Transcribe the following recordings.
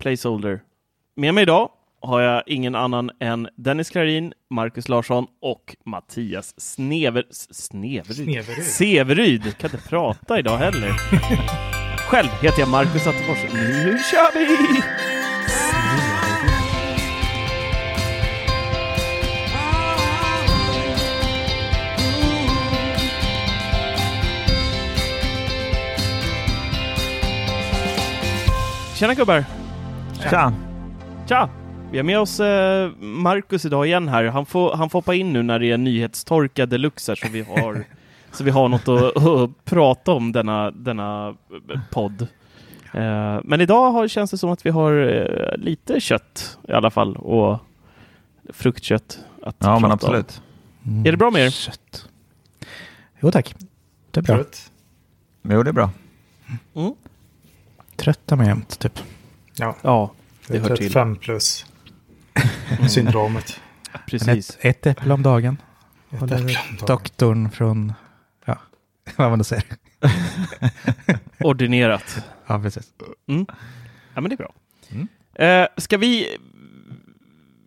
Placeholder. Med mig idag har jag ingen annan än Dennis Klarin, Marcus Larsson och Mattias Snever... Sneveryd? Sneveryd. Severyd. Kan inte prata idag heller. Själv heter jag Marcus Attefors. Nu kör vi! Tjena gubbar! Tja! Tja! Vi har med oss eh, Marcus idag igen här. Han får, han får hoppa in nu när det är nyhetstorka deluxe här, så vi har, så vi har något att, att prata om denna, denna eh, podd. Eh, men idag har, känns det som att vi har lite kött i alla fall och fruktkött att Ja, men absolut. Om. Är det bra med er? Kött. Jo tack. Det är bra. Trött. Jo, det är bra. Mm. Trött är man jämt typ. Ja, Ja, det det är hör till. 35 plus syndromet. Precis. ett, ett äpple om dagen. Ett äpple om dagen. doktorn från, ja, vad man nu säger. Ordinerat. Ja, precis. Mm. Ja, men det är bra. Mm. Eh, ska vi...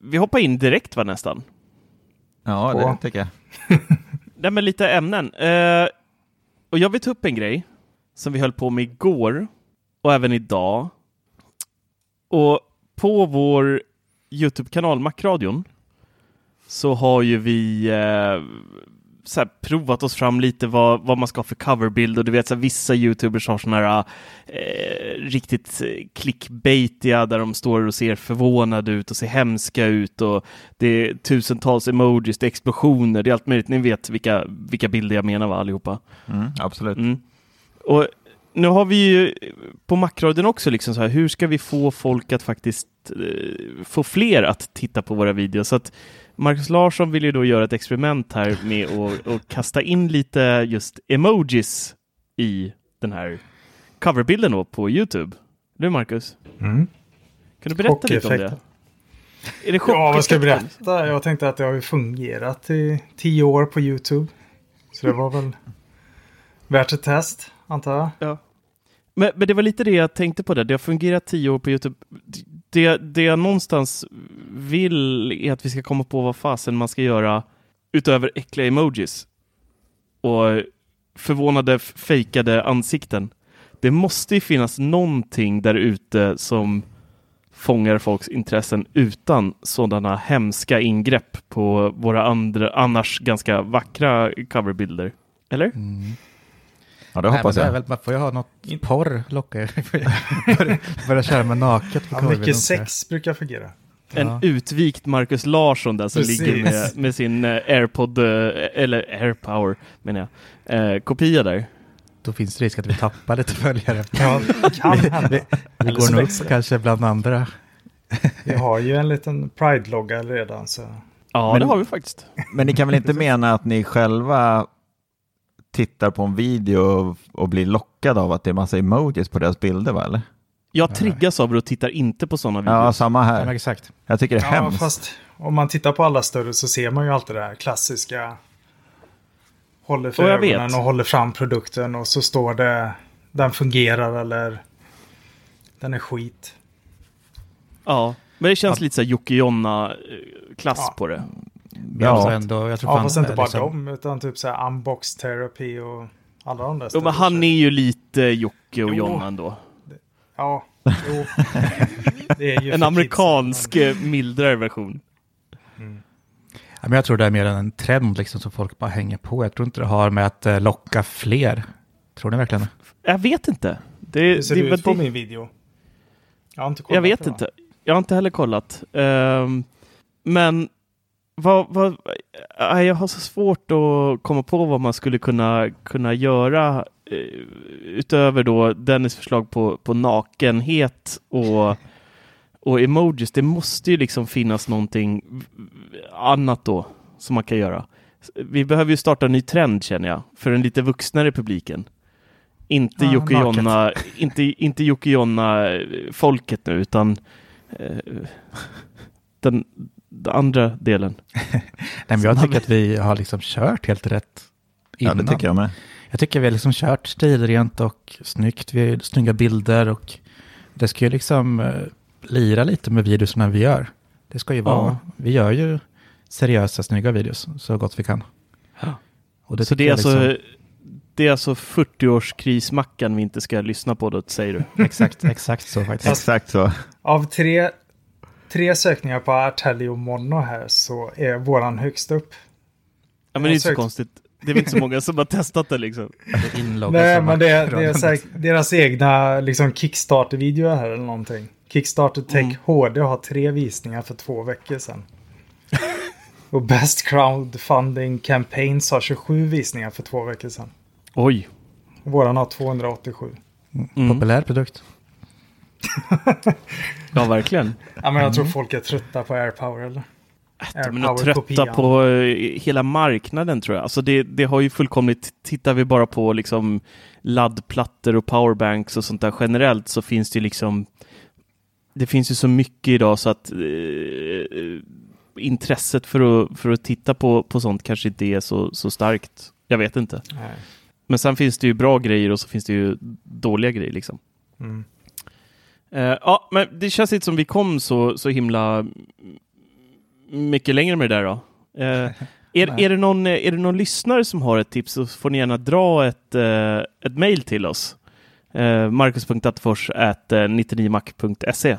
Vi hoppar in direkt va nästan? Ja, På. det tycker jag. Nej, men lite ämnen. Eh, och jag vill ta upp en grej som vi höll på med igår och även idag. Och på vår Youtube-kanal Macradion så har ju vi eh, så provat oss fram lite vad, vad man ska ha för coverbild och du vet så här, vissa Youtubers har sådana här eh, riktigt eh, clickbaitiga där de står och ser förvånade ut och ser hemska ut och det är tusentals emojis, det är explosioner, det är allt möjligt. Ni vet vilka, vilka bilder jag menar va allihopa? Mm, absolut. Mm. Och nu har vi ju på Macradion också liksom så här, hur ska vi få folk att faktiskt eh, få fler att titta på våra videos? Så att Marcus Larsson vill ju då göra ett experiment här med att kasta in lite just emojis i den här coverbilden då på Youtube. Du Marcus, Mm. kan du berätta lite om det? Är det Ja, vad ska jag berätta? Jag tänkte att det har ju fungerat i tio år på YouTube. Så det var väl värt ett test, antar jag. Ja. Men, men det var lite det jag tänkte på där. Det har fungerat tio år på Youtube. Det, det jag någonstans vill är att vi ska komma på vad fasen man ska göra utöver äckliga emojis och förvånade fejkade ansikten. Det måste ju finnas någonting där ute som fångar folks intressen utan sådana hemska ingrepp på våra andra, annars ganska vackra coverbilder. Eller? Ja, det hoppas Nej, jag. väl, man får ju ha något porr lockar. börja, börja köra med naket på Ja, korven mycket sex brukar fungera. En Ja. utvikt Marcus Larsson där som Precis. ligger med, med sin eh, AirPod, eh, eller AirPower menar jag, eh, kopia där. Då finns det risk att vi tappar lite följare. Ja, kan hända. Vi, vi går nog upp kanske bland andra. Vi har ju en liten Pride-logga redan så Ja, Men- det har vi faktiskt. Men ni kan väl inte mena att ni själva tittar på en video och, och blir lockade av att det är massa emojis på deras bilder, va? Eller? Jag triggas av det och tittar inte på sådana videos. Ja, samma Ja, här. exakt. Jag tycker det är Ja, hemskt. fast om man tittar på alla större så ser man ju alltid det här klassiska. Håller för Och ögonen vet. och håller fram produkten och så står det den fungerar eller den är skit. Ja, men det känns lite så här Jocke Jonna-klass Ja. på det. Har ändå, jag tror Ja, fan fast inte det bara liksom- dem utan typ så här unbox therapy och alla de där Jo, men han är ju lite Jocke och Jo. Jonna ändå. Ja, jo. Det är ju En amerikansk kidsen, eh, mildare version. Ja, men jag tror det är mer en trend liksom som folk bara hänger på. Jag tror inte det har med att eh, locka fler. Tror ni verkligen det? Jag vet inte. Det, Hur ser det, det det, ut på min video? Jag har inte kollat jag vet det, inte. Jag har inte heller kollat. Ehm, men vad, vad, äh, jag har så svårt att komma på vad man skulle kunna, kunna göra eh, utöver då Dennis förslag på, på nakenhet och, och emojis. Det måste ju liksom finnas någonting annat då som man kan göra. Vi behöver ju starta en ny trend känner jag, för den lite vuxnare publiken. Inte Ja, Jocke. Jonna, inte, inte Jocke Jonna folket nu, utan eh, den andra delen. Nej, men jag tycker att vi har liksom kört helt rätt Ja, innan. det tycker jag med. Jag tycker vi har liksom kört stilrent och snyggt. Vi har snygga bilder och det ska ju liksom eh, lira lite med videorna vi gör. Det ska ju vara, Ja. vi gör ju seriösa, snygga videos så gott vi kan. Och det Så det är, alltså, liksom- det är alltså 40-årskrismackan vi inte ska lyssna på då, säger du? Exakt, exakt så faktiskt. Exakt så. Av tre, tre sökningar på Artelio Mono här så är våran högst upp. Ja, men det är inte så konstigt. Det är väl inte så många som har testat det liksom. Det är inloggat Nej, men det, är- det är här, deras egna liksom Kickstarter-video här eller någonting. Kickstarter Tech Mm. HD har tre visningar för två veckor sedan. Och Best Crowdfunding Campaigns har 27 visningar för två veckor sedan. Oj. Våran har 287. Mm. Populär produkt. Ja, verkligen. Ja, men jag tror folk är trötta på AirPower eller? Men att trötta på eh, hela marknaden tror jag. Alltså det, det har ju fullkomligt, tittar vi bara på liksom laddplattor och powerbanks och sånt där generellt så finns det ju liksom det finns ju så mycket idag så att eh, intresset för att, för att titta på, på sånt kanske inte är så, så starkt. Jag vet inte. Nej. Men sen finns det ju bra grejer och så finns det ju dåliga grejer liksom. Mm. Eh, ja, men det känns inte som vi kom så, så himla mycket längre med det där då. Eh, är, är, det någon, är det någon lyssnare som har ett tips så får ni gärna dra ett, eh, ett mail till oss. Eh, Marcus.attefors 99mac.se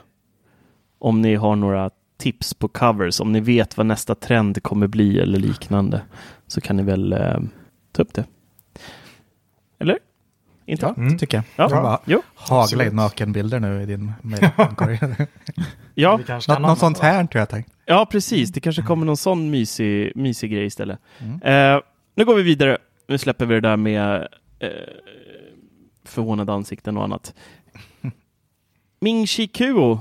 om ni har några tips på covers, om ni vet vad nästa trend kommer bli eller liknande så kan ni väl eh, ta upp det. Eller? Inte? Ja, Mm. tycker jag. Ja. Bara Jo. hagla in nakenbilder nu i din mejlkorg. Ja. Något, något sånt här tror jag tänkt. Ja, precis. Det kanske kommer någon sån mysig, mysig grej istället. Mm. Eh, nu går vi vidare. Nu släpper vi det där med eh, förvånade ansikten och annat. Ming Chi Kuo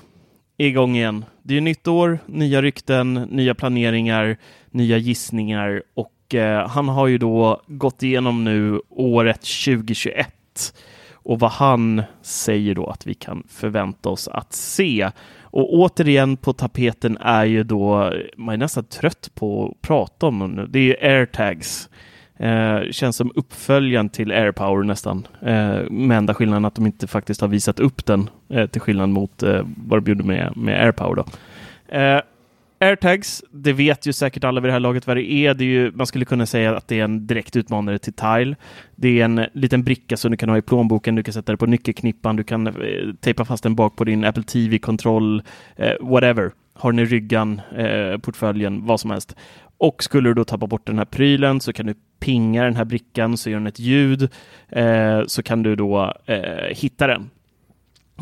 är igång igen. Det är nytt år, nya rykten, nya planeringar, nya gissningar och eh, han har ju då gått igenom nu året 2021 och vad han säger då att vi kan förvänta oss att se. Och återigen på tapeten är ju då, man är nästan trött på att prata om dem nu, det är ju airtags. Eh, känns som uppföljaren till AirPower nästan. Eh, med enda skillnaden att de inte faktiskt har visat upp den eh, till skillnad mot eh, vad de gjorde med, med AirPower. Då. Eh, AirTags, det vet ju säkert alla vid det här laget vad det är. det är ju, man skulle kunna säga att det är en direkt utmanare till Tile. Det är en liten bricka som du kan ha i plånboken, du kan sätta det på nyckelknippan, du kan eh, tejpa fast den bak på din Apple TV-kontroll, eh, whatever. Har den i ryggan, eh, portföljen, vad som helst. Och skulle du då tappa bort den här prylen så kan du pinga den här brickan så gör den ett ljud. Eh, så kan du då eh, hitta den.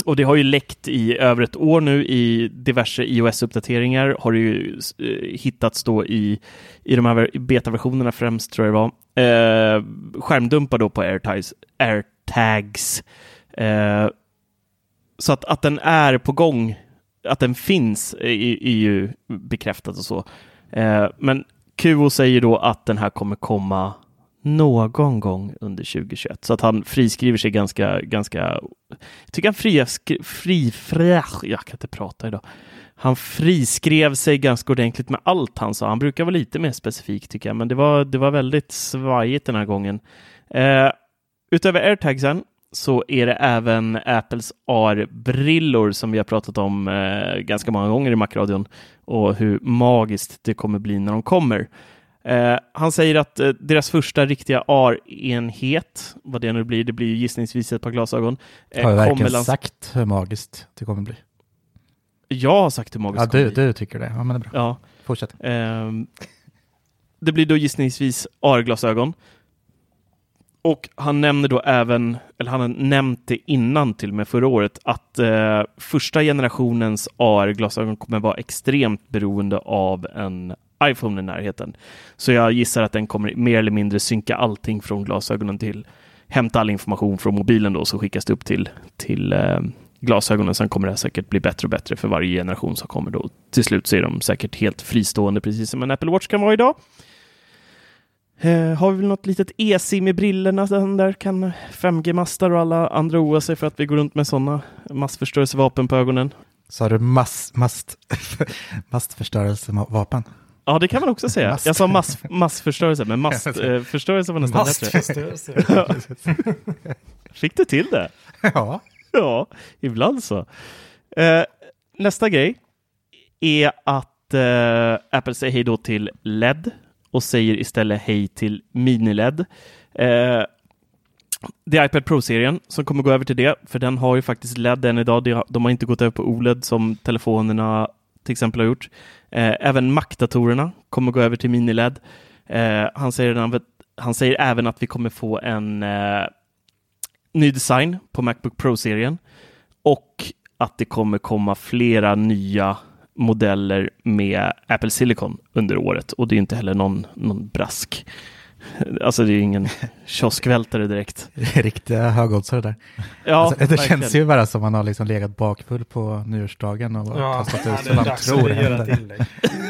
Och det har ju läckt i över ett år nu i diverse iOS-uppdateringar. Har det ju eh, hittats då i, i de här betaversionerna främst tror jag det var. Eh, skärmdumpar då på AirTags. AirTags. Eh, så att, att den är på gång, att den finns, eh, är, är ju bekräftat och så. Eh, men QO säger då att den här kommer komma någon gång under 2021. Så att han friskriver sig ganska, ganska, jag tycker han fri, fri, fri, jag kan inte prata idag. Han friskrev sig ganska ordentligt med allt han sa. Han brukar vara lite mer specifik tycker jag, men det var, det var väldigt svajigt den här gången. Eh, utöver airtagsen så är det även Apples AR-brillor som vi har pratat om eh, ganska många gånger i Macradion och hur magiskt det kommer bli när de kommer. Eh, han säger att eh, deras första riktiga AR-enhet, vad det nu blir, det blir gissningsvis ett par glasögon. Eh, har jag verkligen sagt hur magiskt det kommer bli? Jag har sagt hur magiskt ja, det kommer bli. du tycker det. Ja, men det är bra. Ja. Fortsätt. Ehm, det blir då gissningsvis AR-glasögon. Och han nämner då även, eller han har nämnt det innan till och med förra året, att eh, första generationens AR-glasögon kommer vara extremt beroende av en iPhone i närheten. Så jag gissar att den kommer mer eller mindre synka allting från glasögonen till hämta all information från mobilen då så skickas det upp till, till eh, glasögonen. Sen kommer det säkert bli bättre och bättre för varje generation som kommer då. Till slut så är de säkert helt fristående, precis som en Apple Watch kan vara idag. Eh, har vi väl något litet e-sim i brillorna den där kan 5G-mastar och alla andra oroa sig för att vi går runt med sådana massförstörelsevapen på ögonen. Sa du mass, mast, mastförstörelsevapen? Ja, det kan man också säga. Jag sa mass, massförstörelse, men massförstörelse eh, var nästan bättre. Fick du till det? Ja. Ja, ibland så. Eh, nästa grej är att eh, Apple säger hej då till LED och säger istället hej till mini-LED. Eh, det är iPad Pro-serien som kommer gå över till det, för den har ju faktiskt LED än idag. De har inte gått över på OLED som telefonerna till exempel har gjort. Eh, även Mac-datorerna kommer gå över till MiniLED. Eh, han, säger, han säger även att vi kommer få en eh, ny design på Macbook Pro-serien och att det kommer komma flera nya modeller med Apple Silicon under året och det är inte heller någon, någon brask. Alltså det är ingen kioskvältare direkt. Riktiga högoddsare där. Ja, alltså, det verkligen. känns ju bara som man har liksom legat bakfull på nyårsdagen och Ja, kastat ja, ut det som man tror händer. ett inlägg.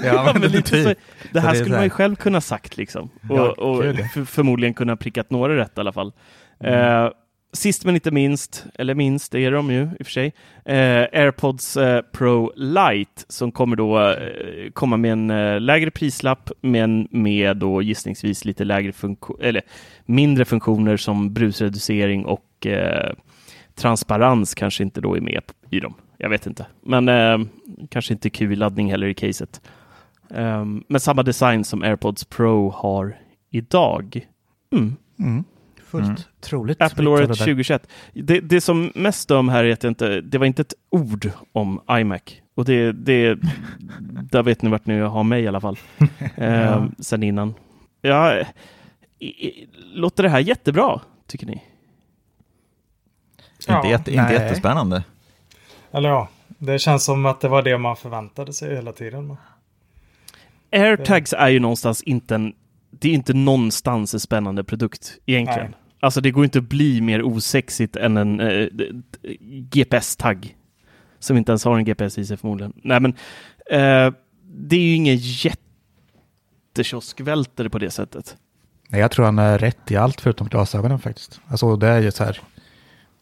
Ja, men, lite typ. så, det här Så det skulle så man ju själv kunna sagt liksom. Och, Ja, och ja. förmodligen kunna prickat några rätt i alla fall. Mm. Eh, sist men inte minst, eller minst, det är de ju i och för sig, eh, AirPods eh, Pro Lite som kommer då eh, komma med en eh, lägre prislapp men med då gissningsvis lite lägre funktion eller mindre funktioner som brusreducering och eh, transparens kanske inte då är med i dem. Jag vet inte, men eh, kanske inte QI-laddning heller i caset. Um, samma design som AirPods Pro har idag. Mm. Mm. Fullt Mm. troligt. Apple-året Lite av det där. 2021. Det, det som mest stör här är att jag inte, det var inte ett ord om iMac. Och det, det där vet ni vart ni har mig i alla fall. eh, sen innan. Ja, i- i- låter det här jättebra, tycker ni? Ja, inte, jätte, inte nej. jättespännande. Eller ja, det känns som att det var det man förväntade sig hela tiden. AirTags är ju någonstans inte en, det är inte någonstans en spännande produkt egentligen. Nej. Alltså det går inte att bli mer osexigt än en eh, GPS-tagg. Som inte ens har en GPS i sig förmodligen. Nej men, eh, det är ju ingen jättekioskvältare på det sättet. Nej, jag tror han är rätt i allt förutom glasögonen faktiskt. Alltså det är ju så här.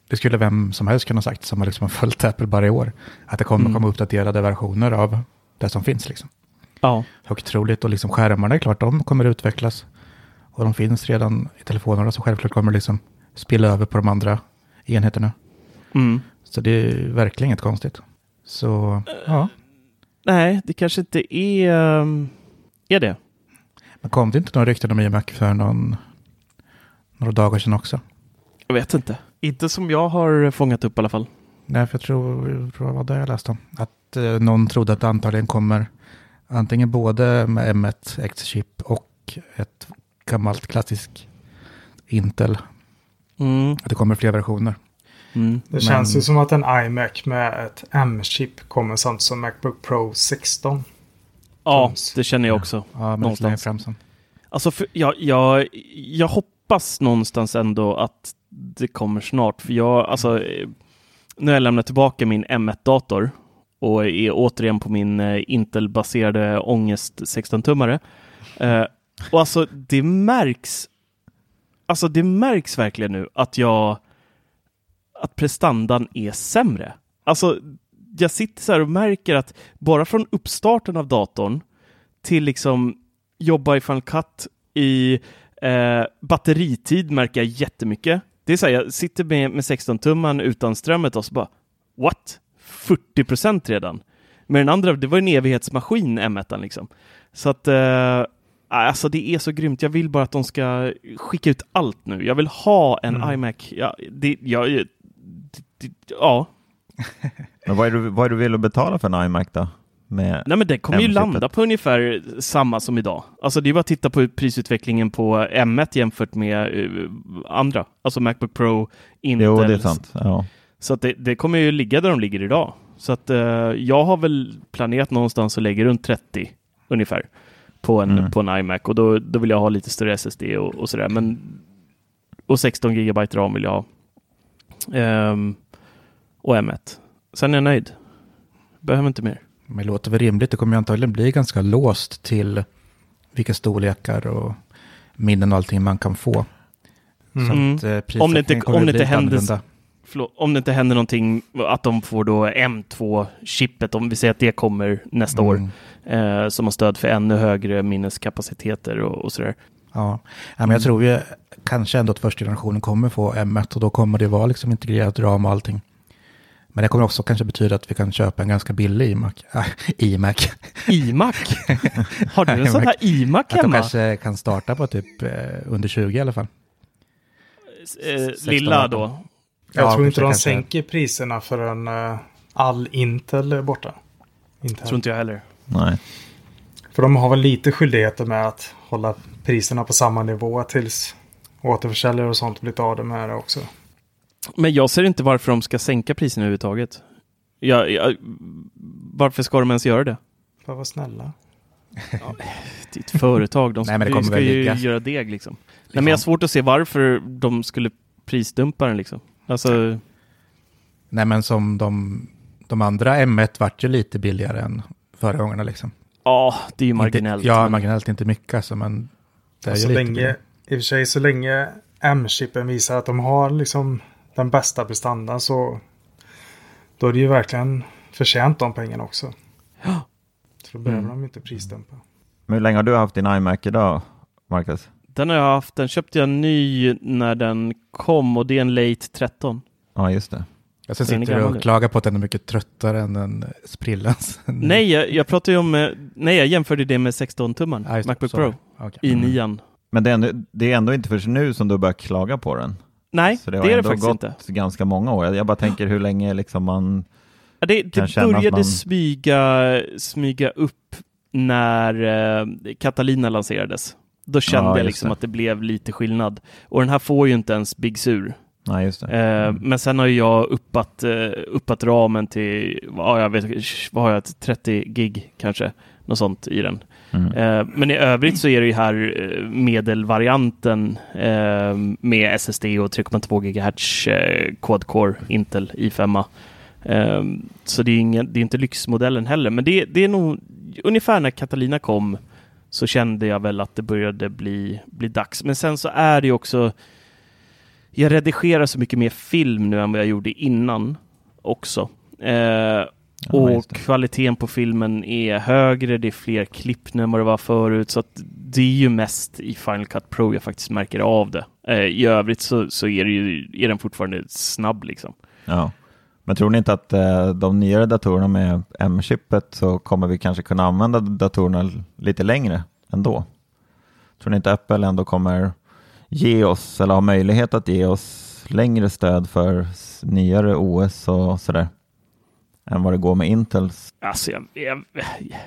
Det skulle vem som helst kunna sagt som har liksom följt Apple bara i år. Att det kommer Mm. komma uppdaterade versioner av det som finns liksom. Ja. Högt troligt och liksom skärmarna är klart, de kommer utvecklas. Och de finns redan i telefonerna så självklart kommer det liksom spilla över på de andra enheterna. Mm. Så det är verkligen inget konstigt. Så ja, Nej, det kanske inte är, ehm, är det. men kom det inte några rykten om iMac för någon, några dagar sedan också? Jag vet inte. Inte som jag har fångat upp i alla fall. Nej, för jag tror, jag tror det var det jag läste om. Att eh, någon trodde att det antagligen kommer antingen både med M1 X-chip och ett gammalt klassiskt Intel. Mm. Att det kommer fler versioner. Mm. Det känns ju som att en iMac med ett M-chip kommer sånt som Macbook Pro 16. Ja, det känner jag också. Ja, men Någonstans. fram sen. Alltså, för, jag, jag, jag hoppas någonstans ändå att det kommer snart. För jag, alltså, eh, när jag lämnar tillbaka min M1-dator och är återigen på min eh, Intel-baserade ångest 16-tummare. Och alltså det märks, alltså det märks verkligen nu att jag, att prestandan är sämre. Alltså jag sitter så här och märker att bara från uppstarten av datorn till liksom jobba i Final Cut i eh, batteritid märker jag jättemycket. Det är så här, jag sitter med, med 16-tumman utan strömmet och så bara what? 40 procent redan. Men den andra, det var en evighetsmaskin M1 liksom. Så att eh, Alltså det är så grymt. Jag vill bara att de ska skicka ut allt nu. Jag vill ha en Mm. iMac. Ja, det, ja, det, det, ja. Men vad är, du, vad är du vill att betala för en iMac då? Nej men det kommer ju landa på ungefär samma som idag. Alltså det är bara att titta på prisutvecklingen på M1 jämfört med eh, andra. Alltså Macbook Pro, Intel. Jo, det är sant. Ja. Så att det, det kommer ju ligga där de ligger idag. Så att eh, jag har väl planerat någonstans att lägga runt 30 ungefär på en, Mm. på en iMac och då, då vill jag ha lite större SSD och, och sådär. Men, och 16 GB ram vill jag ha. Ehm, och M1. Sen är jag nöjd. Behöver inte mer. Men det låter väl rimligt. Det kommer ju antagligen bli ganska låst till vilka storlekar och minnen och allting man kan få. Mm. Så Mm. att, eh, Om det inte- om det inte händer-. Förlåt, om det inte händer någonting, att de får då M2-chippet, om vi säger att det kommer nästa år, Mm. Eh, som har stöd för ännu högre minneskapaciteter och, och sådär. Ja, ja men jag tror ju kanske ändå att första generationen kommer få M1 och då kommer det vara liksom integrerat ram och allting. Men det kommer också kanske betyda att vi kan köpa en ganska billig iMac. Äh, iMac. iMac? Har du en sån här iMac Att de hemma? kanske kan starta på typ eh, under 20 i alla fall. Eh, 16, lilla 18. då? Jag Ja, tror inte de kanske- sänker priserna förrän uh, all Intel är borta. Intel. Tror inte jag heller. Nej. För de har väl lite skyldigheter med att hålla priserna på samma nivå tills återförsäljare och sånt blir av det med det också. Men jag ser inte varför de ska sänka priserna överhuvudtaget. Jag, jag, varför ska de ens göra det? För att vara snälla. Det är ett företag, de ska, Nej, men det kommer ska väl ju göra deg liksom. Nej, men jag har svårt att se varför de skulle prisdumpa den liksom. Alltså, Nej men som de, de andra M1 vart ju lite billigare än förra gångerna liksom. ja, det är ju marginellt. Inte, ja, men- marginellt inte mycket alltså, men det är så lite länge, i och för sig så länge M-chippen visar att de har liksom den bästa prestandan så då är det ju verkligen förtjänt de pengarna också. Ja. Så då behöver Mm. de inte prisdumpa. Men hur länge har du haft din iMac idag, Marcus? Den har jag haft, den köpte jag ny när den kom och det är en late 13. Ja, just det. Jag sen är sitter du och nu. klagar på att den är mycket tröttare än den sprillans. Nej, jag, jag pratar ju om, eh, nej jag jämförde det med 16-tumman, Ja, just det. Macbook Sorry. Pro, Okej. i Mm. nian. Men det är, ändå, det är ändå inte förrän nu som du börjar klaga på den. Nej, Så det, det har är det ändå faktiskt gått inte. ganska många år. Jag bara tänker hur länge liksom man... Ja, det kan det känna att började man- smyga, smyga upp när eh, Catalina lanserades. Då kände Ja, jag liksom det. att det blev lite skillnad. Och den här får ju inte ens Big Sur. Nej, just. Eh, Mm. Men sen har jag uppat, eh, uppat ramen till, vad, jag vet, vad har jag, 30 gig kanske, något sånt i den. Mm. Eh, men i övrigt så är det ju här eh, medelvarianten eh, med SSD och 3,2 GHz eh, quad-core Intel i5. Eh, så det är, ingen, det är inte lyxmodellen heller, men det, det är nog ungefär när Catalina kom så kände jag väl att det började bli, bli dags. Men sen så är det ju också jag redigerar så mycket mer film nu än vad jag gjorde innan också. Eh, Ja, och kvaliteten på filmen är högre, det är fler klipp nu än vad det var förut. Så att det är ju mest i Final Cut Pro jag faktiskt märker av det. Eh, I övrigt så, så är, ju, är den fortfarande snabb liksom. Ja. Men tror ni inte att eh, de nyare datorerna med M-chippet så kommer vi kanske kunna använda datorerna lite längre ändå? Tror ni inte Apple ändå kommer ge oss, eller ha möjlighet att ge oss längre stöd för nyare OS och sådär? Än vad det går med Intels? Alltså, jag, jag,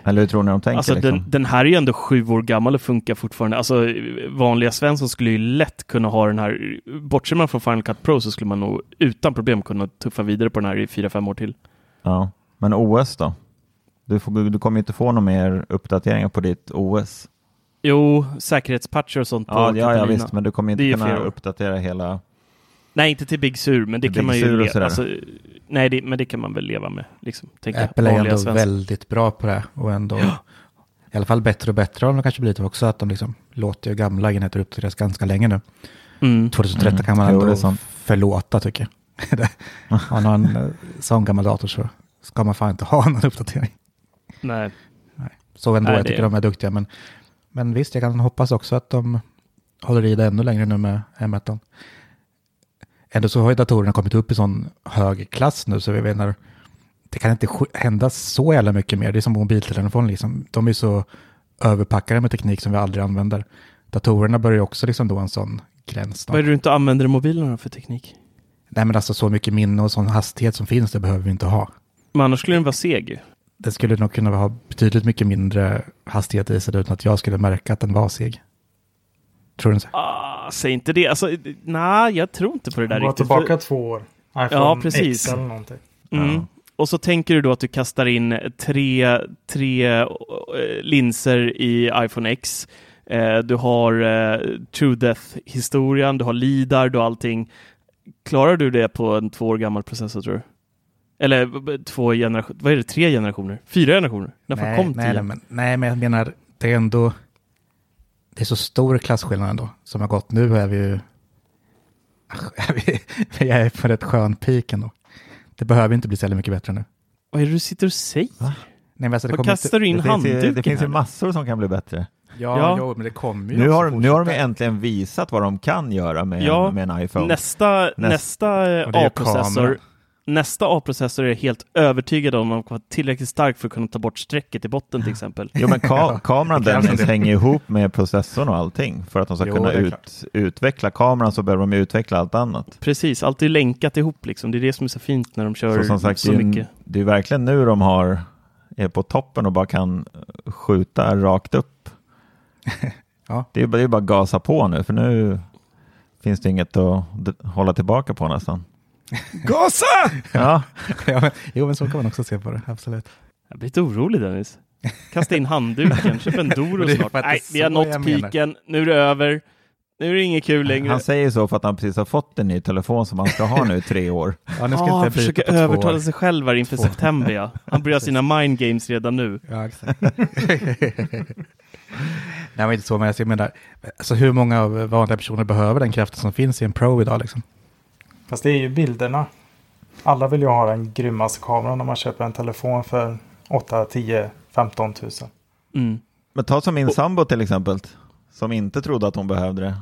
Eller hur tror ni de tänker? alltså liksom? den, den här är ju ändå sju år gammal och funkar fortfarande. Alltså vanliga Svensson skulle ju lätt kunna ha den här, bortser man från Final Cut Pro så skulle man nog utan problem kunna tuffa vidare på den här i fyra fem år till. Ja. Men OS då? Du, får, du kommer ju inte få några mer uppdateringar på ditt OS. Jo, säkerhetspatcher och sånt på Ja, ja, ja visst, men du kommer Det inte kunna uppdatera hela Nej, inte till Big Sur, men det Till kan Big man ju sådär. alltså, Nej, det, men det kan man väl leva med. Liksom, Apple är ändå svenskar. väldigt bra på det och ändå i alla fall bättre och bättre har de kanske blivit också att de liksom låter ju gamla enheter uppdateras ganska länge nu. Mm. 2013 Mm. kan man Jo, det ändå sant. förlåta tycker jag. Det- Om man har en eh, sån gammal dator så ska man fan inte ha någon uppdatering. Nej. Så ändå, Nej, jag det- tycker de är duktiga. Men, men visst, jag kan hoppas också att de håller i det ännu längre nu med M1. Ändå så har ju datorerna kommit upp i sån hög klass nu så vi menar, det kan inte hända så jävla mycket mer. Det är som mobiltelefon liksom. De är så överpackade med teknik som vi aldrig använder. Datorerna börjar ju också liksom då en sån gräns. Vad är det du inte använder i mobilerna för teknik? Nej men alltså så mycket minne och sån hastighet som finns, det behöver vi inte ha. Men annars skulle den vara seg Det skulle nog kunna ha betydligt mycket mindre hastighet i sig utan att jag skulle märka att den var seg. Tror du inte? Ah, säg inte det. Alltså, nej, jag tror inte på det där Gå riktigt. tillbaka För- två år. iPhone Ja, precis. X eller någonting. Mm. Ja. Och så tänker du då att du kastar in tre, tre eh, linser i iPhone X. Eh, du har eh, True Death-historien, du har LIDAR, du har allting. Klarar du det på en två år gammal processor tror du? Eller två generationer, vad är det, tre generationer? Fyra generationer? När fan nej, kom nej, tio? nej, men, nej, men jag menar, det är ändå... Det är så stor klasskillnad ändå som har gått. Nu är vi ju... vi är på rätt skön peak ändå. Det behöver inte bli så mycket bättre nu. Vad är det du sitter och säger? Nej, men alltså, det kastar du in Det finns, ju, handduken det finns ju massor som kan bli bättre. Ja, Ja. Jo, men det kommer ju Nu har, nu har de äntligen visat vad de kan göra med, Ja, en, med en iPhone. Nästa, nästa är A-processor kamera. Nästa A-processor är jag helt övertygad om att vara tillräckligt stark för att kunna ta bort strecket i botten till exempel. Jo men ka kameran Dennis hänger ihop med processorn och allting. För att de ska Jo, kunna ut, utveckla kameran så behöver de utveckla allt annat. Precis, allt är länkat ihop liksom. Det är det som är så fint när de kör Så som sagt, så det, är, mycket. det är verkligen nu de har, är på toppen och bara kan skjuta rakt upp. Ja. Det är, bara- det är bara att gasa på nu, för nu finns det inget att hålla tillbaka på nästan. Gasa! Ja, ja, men, jo, men så kan man också se på det, absolut. Jag blir lite orolig Dennis. Kasta in handduken, köp en Doro det är snart. för att det Nej, är vi har nått piken, nu är det över. Nu är det inget kul längre. han säger så för att han precis har fått en ny telefon som han ska ha nu i tre år. Ja, nu ska Ah, inte två övertala år. sig själv här inför september ja. Han börjar sina mind games redan nu. Ja, exakt. Nej, men inte så, men jag menar, alltså hur många av vanliga personer behöver den kraften som finns i en Pro idag liksom? Fast det är ju bilderna. Alla vill ju ha den grymmaste kameran när man köper en telefon för 8, 10, 15 tusen. Mm. Men ta som min sambo till exempel, som inte trodde att hon behövde det.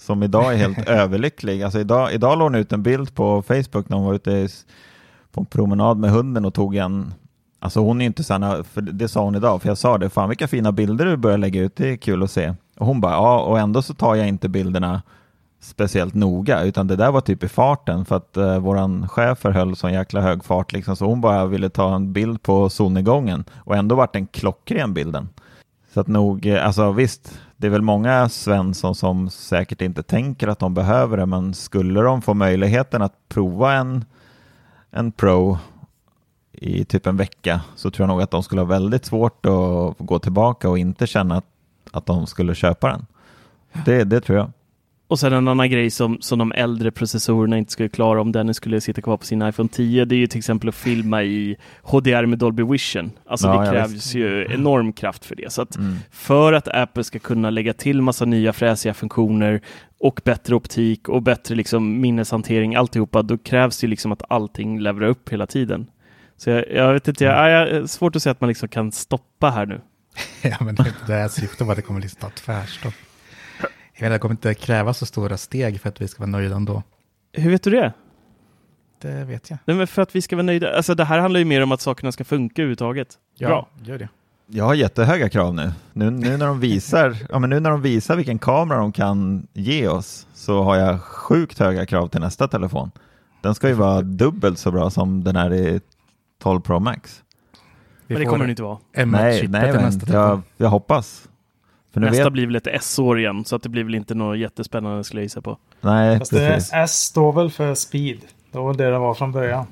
Som idag är helt överlycklig. Alltså idag, idag la hon ut en bild på Facebook när hon var ute i, på en promenad med hunden och tog en Alltså hon är inte sån, för det sa hon idag, för jag sa det, fan vilka fina bilder du börjar lägga ut, det är kul att se. Och hon bara, ja, och ändå så tar jag inte bilderna speciellt noga, utan det där var typ i farten för att eh, våran chef höll sån jäkla hög fart liksom, så hon bara ville ta en bild på solnedgången och ändå vart den klockren bilden. Så att nog, eh, alltså visst, det är väl många Svensson som säkert inte tänker att de behöver det, men skulle de få möjligheten att prova en, en Pro i typ en vecka så tror jag nog att de skulle ha väldigt svårt att gå tillbaka och inte känna att, att de skulle köpa den. Det, det tror jag. Och sen en annan grej som, som de äldre processorerna inte skulle klara om den skulle sitta kvar på sin iPhone 10, det är ju till exempel att filma i HDR med Dolby Vision. Alltså Ja, det krävs ju enorm kraft för det. Så att Mm. för att Apple ska kunna lägga till massa nya fräsiga funktioner och bättre optik och bättre liksom minneshantering, alltihopa, då krävs det liksom att allting levererar upp hela tiden. Så jag, jag vet inte, jag, jag, jag, svårt att säga att man liksom kan stoppa här nu. Ja, men det det här syftet var att det kommer bli snart tvärstopp. Jag menar, det kommer inte kräva så stora steg för att vi ska vara nöjda ändå. Hur vet du det? Det vet jag. Nej, men för att vi ska vara nöjda. Alltså det här handlar ju mer om att sakerna ska funka överhuvudtaget. Ja, Bra. gör det. Jag har jättehöga krav nu. Nu, nu, när de visar, ja, men nu när de visar vilken kamera de kan ge oss så har jag sjukt höga krav till nästa telefon. Den ska ju vara dubbelt så bra som den här i 12 Pro Max. Vi Men det kommer det inte vara. Nej, M1-chippet nej men nästa telefon. jag, jag hoppas. För nu Nästa vet, blir väl ett S-år igen, så att det blir väl inte något jättespännande skulle jag gissa på. nej, Fast det precis. S står väl för speed. Det var det det var från början.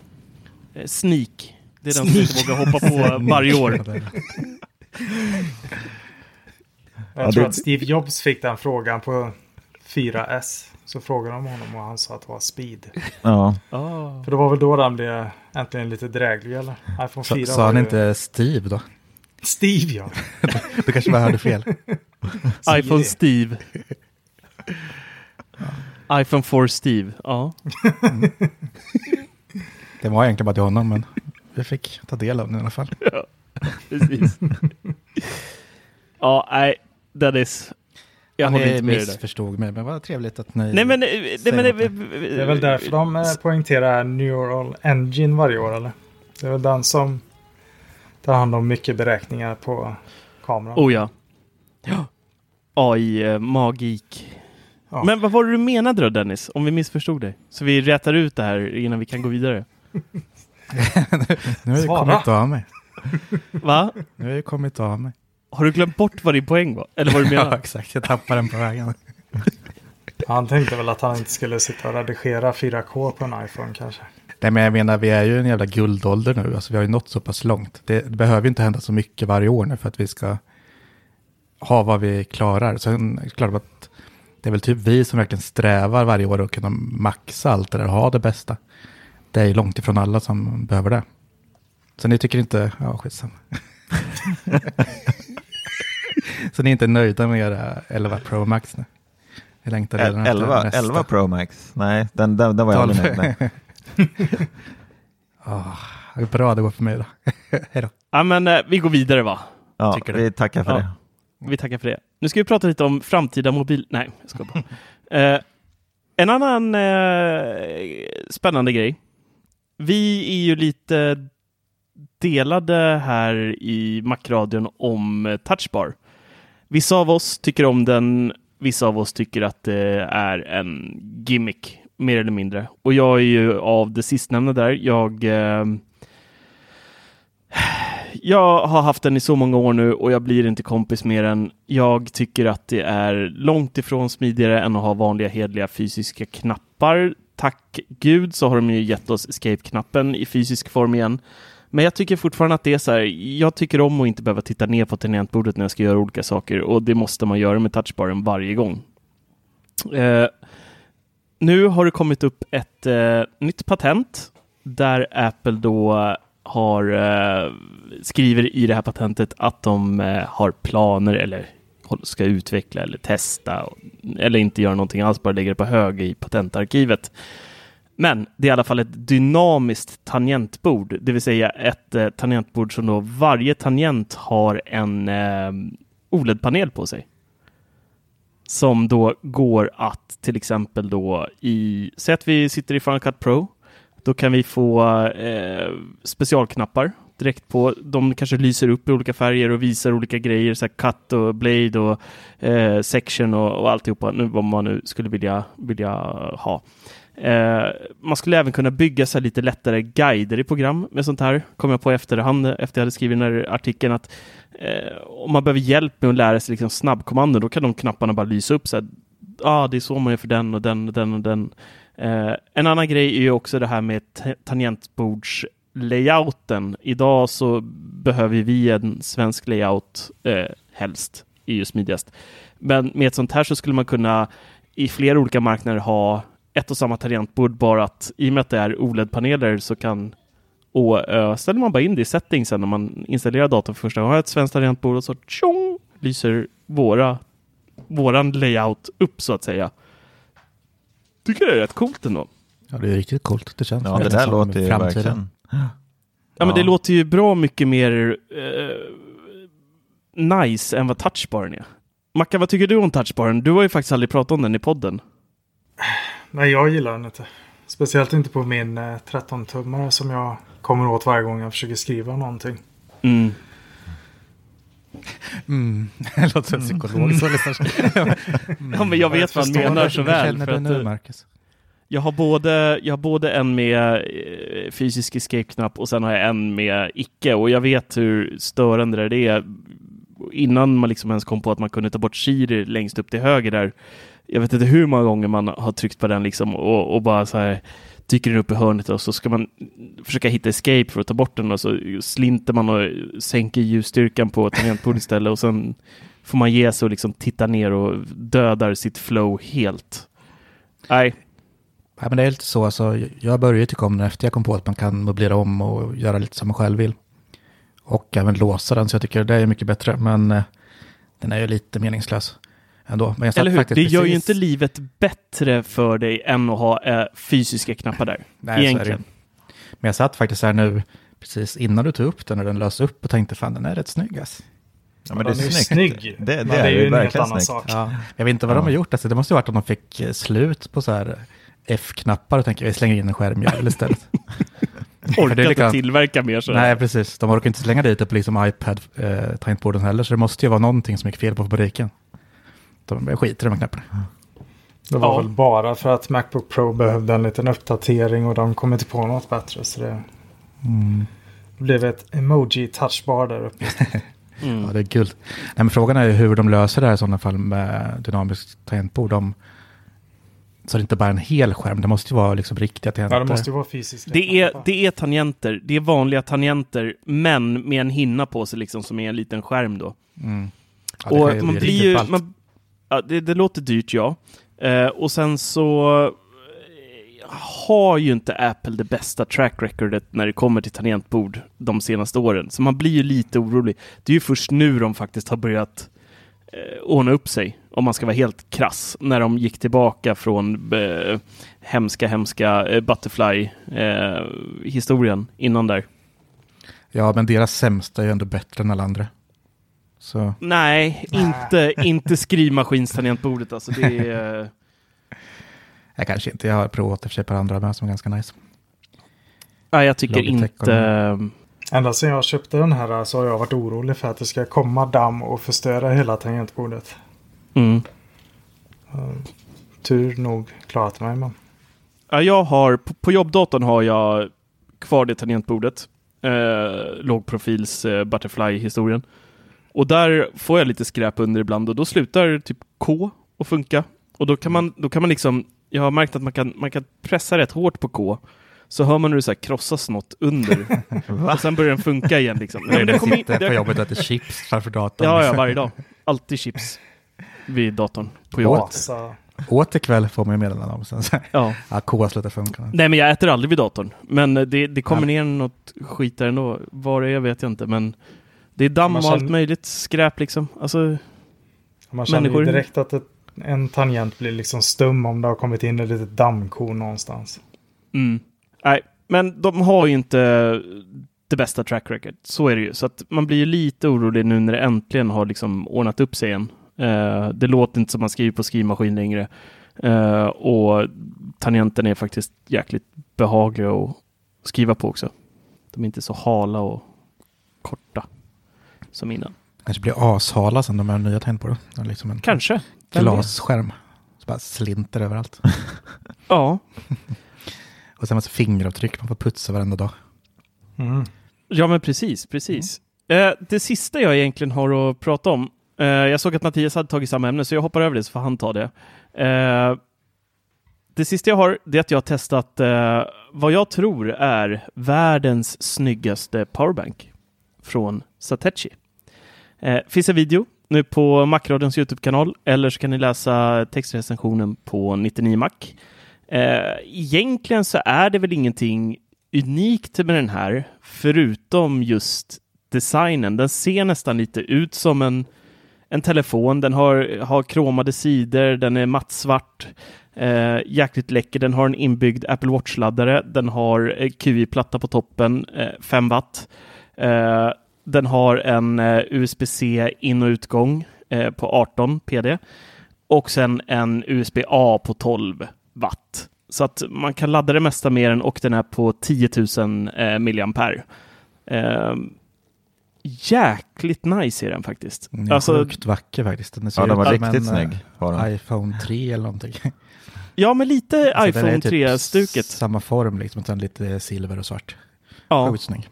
Eh, Sneak. Det är den som inte vågar hoppa på varje år. Jag Ja, tror det- att Steve Jobs fick den frågan på 4S. Så frågade de honom och han sa att det var speed. Ja, Ah. För det var väl då den blev äntligen lite dräglig eller? iPhone 4 Sa, han ju- inte Steve då? Steve ja. Du kanske bara hörde fel. iPhone Steve. iPhone 4 Steve. Ja. Det var egentligen bara till honom, men vi fick ta del av den i alla fall. Precis. ja, nej, Dennis. Jag Han håller är inte med missförstod mig, men vad trevligt att ni... Nej men, eh, nej, men något. Det är väl därför de eh, poängterar Neural Engine varje år eller? Det är väl den som tar hand om mycket beräkningar på kameran. Oh ja. AI, eh, magik. Ja. Men vad var det du menade då Dennis? Om vi missförstod dig? Så vi rätar ut det här innan vi kan gå vidare. Nu har jag kommit av mig. Va? Nu har jag kommit av mig. Har du glömt bort vad din poäng var? Eller vad du Ja, menar? exakt. Jag tappade den på vägen. Han tänkte väl att han inte skulle sitta och redigera 4K på en iPhone kanske. Nej, men jag menar, vi är ju i en jävla guldålder nu. Alltså, vi har ju nått så pass långt. Det, det behöver ju inte hända så mycket varje år nu för att vi ska ha vad vi klarar. Sen är det klart att det är väl typ vi som verkligen strävar varje år att kunna maxa allt det där, ha det bästa. Det är ju långt ifrån alla som behöver det. Så ni tycker inte, ja skitsamma. så ni är inte nöjda med era 11 Pro Max nu? Ni längtar redan efter 11, nästa. 11 Pro Max. Nej, den, den, den var jag aldrig nöjd med. Vad bra det går för mig då. Hej då. Ja men eh, vi går vidare va? Ja, Tycker du? vi tackar för Ja. det. Vi tackar för det. Nu ska vi prata lite om framtida mobil... Nej, jag ska bara. eh, En annan eh, spännande grej. Vi är ju lite delade här i Macradion om eh, Touchbar. Vissa av oss tycker om den, vissa av oss tycker att det är en gimmick, mer eller mindre. Och jag är ju av det sistnämnda där. Jag eh, jag har haft den i så många år nu och jag blir inte kompis med den. Jag tycker att det är långt ifrån smidigare än att ha vanliga hedliga fysiska knappar. Tack gud så har de ju gett oss escape-knappen i fysisk form igen. Men jag tycker fortfarande att det är så här, jag tycker om att inte behöva titta ner på tangentbordet när jag ska göra olika saker och det måste man göra med touchbaren varje gång. Eh, nu har det kommit upp ett eh, nytt patent där Apple då har, eh, skriver i det här patentet att de eh, har planer eller ska utveckla eller testa eller inte göra någonting alls, bara lägga det på hög i patentarkivet. Men det är i alla fall ett dynamiskt tangentbord, det vill säga ett eh, tangentbord som då varje tangent har en eh, OLED-panel på sig. Som då går att till exempel då i, säg att vi sitter i Final Cut Pro, då kan vi få eh, specialknappar direkt på. De kanske lyser upp i olika färger och visar olika grejer, så här cut och blade och eh, section och, och alltihopa, nu, vad man nu skulle vilja, vilja ha. Eh, man skulle även kunna bygga så här lite lättare guider i program med sånt här. Kom jag på i efterhand efter jag hade skrivit den här artikeln att eh, om man behöver hjälp med att lära sig liksom snabbkommando, då kan de knapparna bara lysa upp så här. ah, det är så man gör för den och den och den och den. Eh, en annan grej är ju också det här med tangentbords tangentbordslayouten. Idag så behöver vi en svensk layout eh, helst, är ju smidigast. Men med ett sånt här så skulle man kunna i flera olika marknader ha ett och samma tangentbord, bara att i och med att det är OLED-paneler så kan och uh, ställer man bara in det i settings när man installerar datorn för första gången, har ett svenskt tangentbord och så tjong, lyser våra, våran layout upp så att säga. Tycker det är rätt coolt ändå. Ja, det är riktigt coolt. Det känns Ja, det där låter ju framtiden. verkligen... Ja, men det låter ju bra mycket mer eh, nice än vad touchbaren är. Macka, vad tycker du om touchbaren? Du har ju faktiskt aldrig pratat om den i podden. Nej, jag gillar den inte. Speciellt inte på min eh, 13-tummare som jag kommer åt varje gång jag försöker skriva någonting. Mm. Mm. Det låter som psykolog. Så liksom. Ja, men jag vet vad han menar så väl. känner För du att, nu, eh, Marcus? Jag, har både, jag har både en med eh, fysisk escape-knapp och sen har jag en med icke. Och jag vet hur störande det är. Innan man liksom ens kom på att man kunde ta bort Siri längst upp till höger där. Jag vet inte hur många gånger man har tryckt på den liksom och, och bara så här dyker den upp i hörnet och så ska man försöka hitta escape för att ta bort den och så slinter man och sänker ljusstyrkan på tangentbordet istället och sen får man ge sig och liksom titta ner och dödar sitt flow helt. Nej, Ja, men det är lite så, alltså, jag började tycka om den efter jag kom på att man kan möblera om och göra lite som man själv vill. Och även låsa den, så jag tycker det är mycket bättre. Men eh, den är ju lite meningslös ändå. Men eller hur? faktiskt Det gör ju precis- inte livet bättre för dig än att ha eh, fysiska knappar där. Nej, är det. Egentligen. Men jag satt faktiskt här nu, precis innan du tog upp den, när den lös upp och tänkte fan den är rätt snygg alltså. Ja, men det är är snygg. Det, det Men är, ju ju en helt annan snyggt. sak. Ja, jag vet inte vad de har gjort, alltså, det måste ju varit att de fick eh, slut på så här F-knappar och tänker vi slänger in en skärmjävel istället. Orkar det är inte tillverka mer sådär. Nej, precis. De orkar inte slänga dit det på liksom iPad-tangentborden heller, så det måste ju vara någonting som gick fel på fabriken. De skiter i de här knapparna. Det var Ja. väl bara för att Macbook Pro behövde en liten uppdatering och de kom inte på något bättre. Så det Mm. blev ett emoji touchbar där uppe. Mm. Ja, det är guld. Nej, men frågan är hur de löser det här i sådana fall med dynamiskt tangentbord. Om, så det inte bara är en hel skärm, det måste ju vara liksom riktiga tangenter. Ja, det måste ju vara fysiskt. Det är, det är tangenter, det är vanliga tangenter, men med en hinna på sig liksom som är en liten skärm då. Mm. Ja, det kan och ju man bli blir riktigt ju... ballt. Man, ja, det, det låter dyrt, ja. Eh, och sen så eh, har ju inte Apple det bästa track recordet när det kommer till tangentbord de senaste åren. Så man blir ju lite orolig. Det är ju först nu de faktiskt har börjat eh, ordna upp sig, om man ska vara helt krass, när de gick tillbaka från eh, hemska, hemska eh, Butterfly-historien innan där. Ja, men deras sämsta är ju ändå bättre än alla andra. Så Nej, inte, inte skrivmaskinstangentbordet alltså. Det är... eh, jag kanske inte, jag har provat i och för sig på andra med som är ganska nice. Nej, jag tycker Logitech inte... eh, Ända sedan jag köpte den här så har jag varit orolig för att det ska komma damm och förstöra hela tangentbordet. Mm. Tur nog klarat mig men. Ja, jag har, på, på jobbdatorn har jag kvar det tangentbordet. Eh, lågprofils eh, Butterfly-historien. Och där får jag lite skräp under ibland och då slutar typ K att funka. Och då kan man, då kan man liksom, jag har märkt att man kan, man kan pressa rätt hårt på K. Så hör man hur det så här krossas något under. och sen börjar den funka igen liksom. Nej, men det sitter in- på jobbet och äter chips framför datorn. Ja, ja, varje dag. Alltid chips vid datorn på jobbet. Asa. Åt ikväll får man ju meddelande om sen. Ja. ja, K slutar funka. Nej, men jag äter aldrig vid datorn. Men det, det kommer ner något skit där ändå. Vad det är vet jag inte, men det är damm och allt möjligt skräp liksom. Alltså, Man känner Människor- ju direkt att ett, en tangent blir liksom stum om det har kommit in ett litet dammkorn någonstans. mm. Nej, men de har ju inte det bästa track record. Så är det ju. Så att man blir ju lite orolig nu när det äntligen har liksom ordnat upp sig igen. Eh, det låter inte som man skriver på skrivmaskin längre. Eh, och tangenten är faktiskt jäkligt behagliga att skriva på också. De är inte så hala och korta som innan. Kanske blir ashala sen de här nya tangentborden. Det är Liksom en Kanske. Glasskärm. Så bara slinter överallt. Ja, Och sen massa fingeravtryck man får putsa varenda dag. Mm. ja men precis, precis. Eh, det sista jag egentligen har att prata om, Eh, jag såg att Mattias hade tagit samma ämne så jag hoppar över det så får han ta det. Eh, det sista jag har, det är att jag har testat eh, vad jag tror är världens snyggaste powerbank från Satechi. Finns en video nu på Macradions YouTube-kanal eller så kan ni läsa textrecensionen på 99 Mac. Eh, egentligen så är det väl ingenting unikt med den här, förutom just designen. Den ser nästan lite ut som en, en telefon. Den har, har kromade sidor, den är mattsvart, eh, jäkligt läcker. Den har en inbyggd Apple Watch-laddare, den har eh, QI-platta på toppen, eh, 5 watt. Eh, den har en eh, USB-C in och utgång eh, på 18 PD och sen en USB-A på 12 watt. Så att man kan ladda det mesta med den och den är på 10 000 eh, milliampere. Ehm, Eh, jäkligt nice är den faktiskt. Den är Alltså, sjukt vacker faktiskt. Den ser Ja, den var riktigt en, eh, snygg. Den. iPhone 3 eller någonting. ja, men lite Så den är iPhone typ 3-stuket. Samma form liksom, utan lite silver och svart. Ja, Sjukt snygg.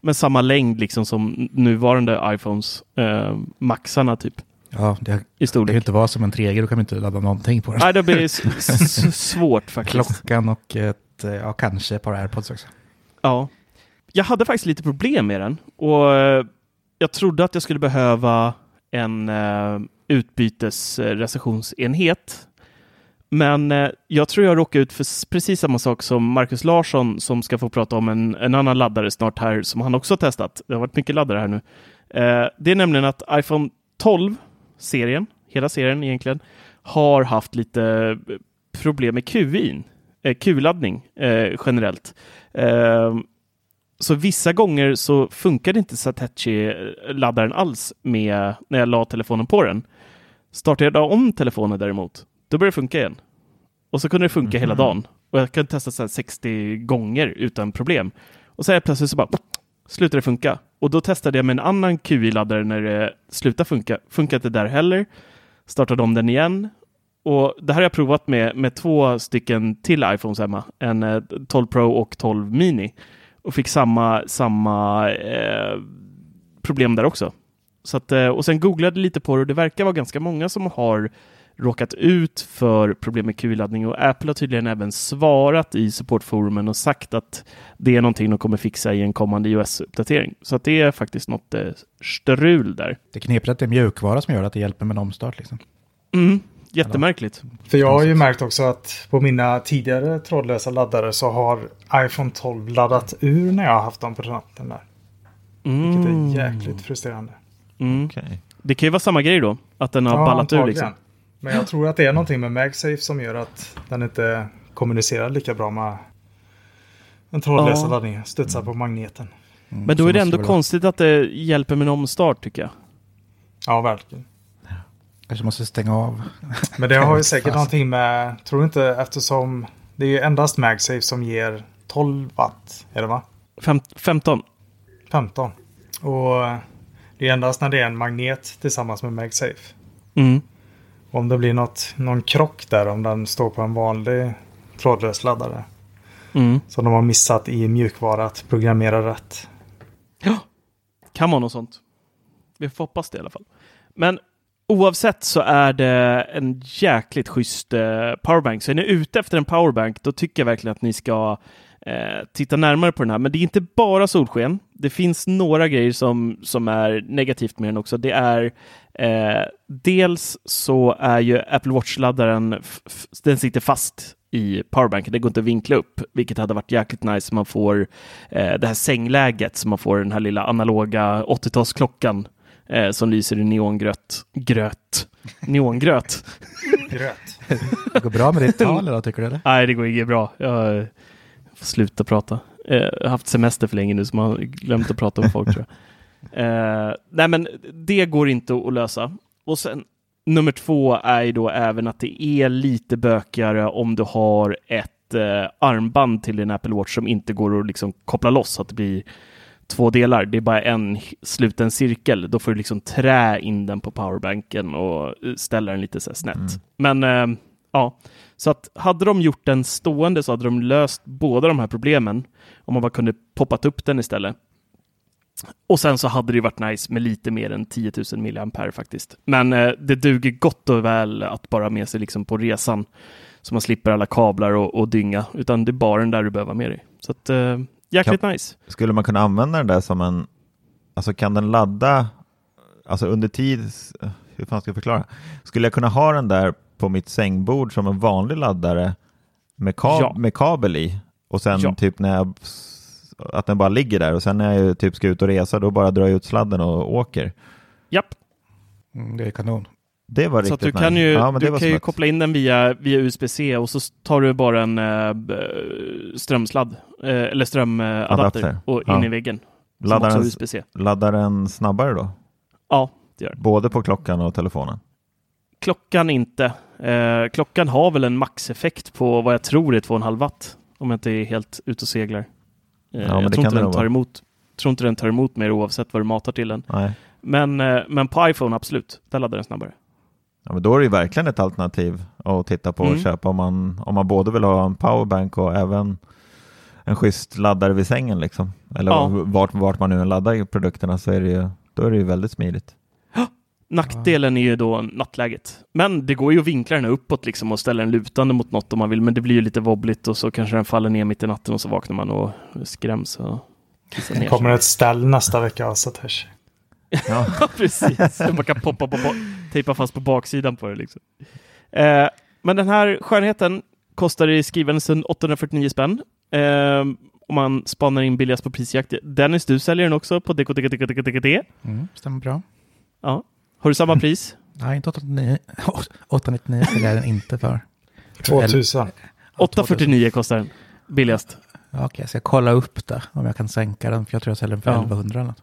med samma längd liksom som nuvarande iPhones, eh, maxarna typ, Ja, det i kan ju storlek. inte vara som en 3G, då kan man inte ladda någonting på den. Nej, det blir s- s- svårt faktiskt. Klockan och ett, eh, ja, kanske ett par airpods också. Ja. Jag hade faktiskt lite problem med den och eh, jag trodde att jag skulle behöva en eh, utbytesrecensionsenhet. Men eh, jag tror jag råkar ut för precis samma sak som Marcus Larsson som ska få prata om en, en annan laddare snart här som han också har testat. Det har varit mycket laddare här nu. Eh, det är nämligen att iPhone 12-serien, hela serien egentligen, har haft lite eh, problem med QI, eh, Q-laddning eh, generellt. Eh, så vissa gånger så funkade inte Satechi-laddaren alls med när jag la telefonen på den. Startade jag om telefonen däremot, då började det funka igen. Och så kunde det funka mm hela dagen. Och jag kunde testa så 60 gånger utan problem. Och så är plötsligt så bara slutade det funka. Och då testade jag med en annan QI-laddare när det slutade funka. Funkade inte där heller. Startade om den igen och det här har jag provat med, med två stycken till iPhones hemma. En 12 eh, Pro och 12 Mini. Och fick samma, samma eh, problem där också. Så att, eh, och sen googlade lite på det och det verkar vara ganska många som har råkat ut för problem med QI-laddning och Apple har tydligen även svarat i supportforumen och sagt att det är någonting de kommer fixa i en kommande iOS-uppdatering. Så att det är faktiskt något eh, strul där. Det är knepigt att det är mjukvara som gör att det hjälper med en omstart. Liksom. Mm, Jättemärkligt. För jag har ju märkt också att på mina tidigare trådlösa laddare så har iPhone 12 laddat ur när jag har haft dem på natten där. Mm. Vilket är mm. jäkligt frustrerande. Mm. Okay. Det kan ju vara samma grej då, att den har ja, ballat ur liksom. Men jag tror att det är någonting med MagSafe som gör att den inte kommunicerar lika bra med en trådlösa ja. laddning. Studsar på magneten. Mm. Men då är det ändå konstigt att det hjälper med en omstart tycker jag. Ja, verkligen. Kanske måste stänga av. Men det har ju säkert Fast. någonting med, tror du inte, eftersom det är ju endast MagSafe som ger 12 watt, är det va? Fem, 15. 15. Och det är endast när det är en magnet tillsammans med MagSafe. Mm. Om det blir något, någon krock där, om den står på en vanlig trådlös laddare. Mm. Så de har missat i mjukvara att programmera rätt. Ja, kan vara något sånt. Vi får hoppas det i alla fall. Men Oavsett så är det en jäkligt schysst eh, powerbank. Så är ni ute efter en powerbank, då tycker jag verkligen att ni ska eh, titta närmare på den här. Men det är inte bara solsken. Det finns några grejer som, som är negativt med den också. Det är eh, dels så är ju Apple Watch-laddaren, den sitter fast i powerbanken. Det går inte att vinkla upp, vilket hade varit jäkligt nice. Man får eh, det här sängläget, så man får den här lilla analoga 80-talsklockan eh, som lyser i neongrött. Gröt. Neongröt. Gröt. Det går bra med ditt tal idag tycker du? Eller? Nej, det går inget bra. Jag får sluta prata. Eh, jag har haft semester för länge nu så man har glömt att prata med folk tror jag. Eh, nej, men det går inte att lösa. Och sen nummer två är ju då även att det är lite bökigare om du har ett eh, armband till din Apple Watch som inte går att liksom koppla loss så att det blir två delar. Det är bara en sluten cirkel. Då får du liksom trä in den på powerbanken och ställa den lite så snett. Mm. Men äh, ja, så att hade de gjort den stående så hade de löst båda de här problemen. Om man bara kunde poppat upp den istället. Och sen så hade det varit nice med lite mer än 10 000 milliampere faktiskt. Men eh, det duger gott och väl att bara ha med sig liksom på resan. Så man slipper alla kablar och, och dynga, utan det är bara den där du behöver med dig. Så att eh, Jäkligt kan, nice. Skulle man kunna använda den där som en, alltså kan den ladda, alltså under tid, hur fan ska jag förklara? Skulle jag kunna ha den där på mitt sängbord som en vanlig laddare med, kab ja. med kabel i och sen ja. typ när jag, att den bara ligger där och sen när jag typ ska ut och resa då bara drar jag ut sladden och åker. Japp. Mm, det är kanon. Det var så riktigt du kan ju, ja, du kan ju koppla in den via, via USB-C och så tar du bara en äh, strömsladd äh, eller strömadapter och in ja. i väggen. Laddar den, USB-C. laddar den snabbare då? Ja, det gör den. Både på klockan och telefonen? Klockan inte. Eh, klockan har väl en maxeffekt på vad jag tror är 2,5 watt. Om jag inte är helt ute och seglar. Eh, ja, jag tror inte, den tar emot, tror inte den tar emot mer oavsett vad du matar till den. Nej. Men, eh, men på iPhone absolut, där laddar den snabbare. Ja, men då är det ju verkligen ett alternativ att titta på och mm. köpa om man, om man både vill ha en powerbank och även en schysst laddare vid sängen. Liksom. Eller ja. vart, vart man nu laddar produkterna så är det ju, då är det ju väldigt smidigt. Nackdelen är ju då nattläget. Men det går ju att vinkla den uppåt liksom och ställa den lutande mot något om man vill. Men det blir ju lite wobbligt och så kanske den faller ner mitt i natten och så vaknar man och skräms och Det kommer ett ställ nästa vecka av Satesh. Ja. Precis. Man kan poppa på, tejpa fast på baksidan på det. Liksom. Eh, men den här skönheten kostar i skrivande stund 849 spänn. Eh, om man spanar in billigast på prisjakt. Dennis, du säljer den också på DKDKDKDKD. Mm, stämmer bra. Ja. Har du samma pris? Nej, inte 899. 899 säljer jag den inte för. 2000. 849 kostar den. Billigast. Ja, Okej, jag ska kolla upp det om jag kan sänka den. För jag tror jag säljer den för Ja. 1100 eller något.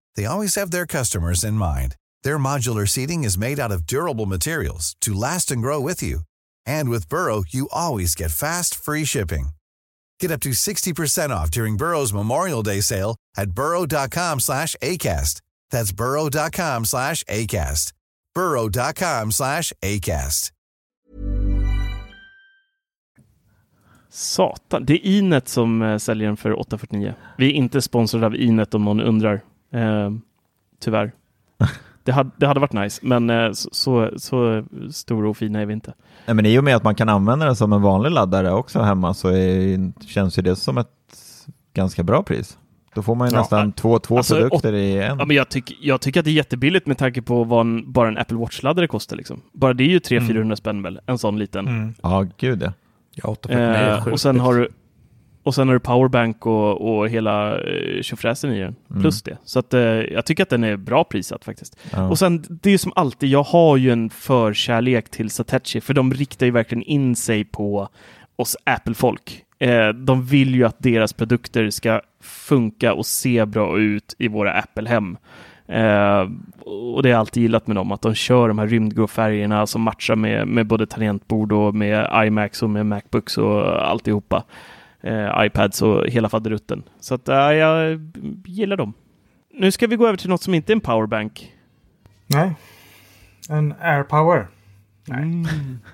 they always have their customers in mind. Their modular seating is made out of durable materials to last and grow with you. And with Burrow, you always get fast, free shipping. Get up to 60% off during Burrow's Memorial Day sale at burrow.com slash ACAST. That's burrow.com slash ACAST. burrow.com slash ACAST. Satan. Det är Inet som eh, säljer den för 849. Vi är inte sponsrade av Inet om någon undrar. Eh, tyvärr. Det hade, det hade varit nice, men eh, så, så, så stora och fina är vi inte. Nej, men i och med att man kan använda den som en vanlig laddare också hemma så är, känns ju det som ett ganska bra pris. Då får man ju Ja, nästan två, två alltså, produkter i en. Ja, men jag, tyck, jag tycker att det är jättebilligt med tanke på vad en, bara en Apple Watch-laddare kostar. Liksom. Bara det är ju 300-400 spänn väl, en sån liten. Mm. Ja, gud ja. Ja, 849 är Eh, sjukt och sen har du och sen har du powerbank och, och hela eh, tjofräsen i den, Mm. plus det. Så att, eh, jag tycker att den är bra prissatt faktiskt. ja. Och sen, det är ju som alltid, jag har ju en förkärlek till Satechi, för de riktar ju verkligen in sig på oss Apple-folk. Eh, de vill ju att deras produkter ska funka och se bra ut i våra Apple-hem. Eh, och det har jag alltid gillat med dem, att de kör de här rymdgrå färgerna som matchar med, med både tangentbord och med iMacs och med Macbooks och alltihopa. Eh, iPads och hela faderutten. Så att, eh, jag gillar dem. Nu ska vi gå över till något som inte är en powerbank. Nej. En AirPower. Mm.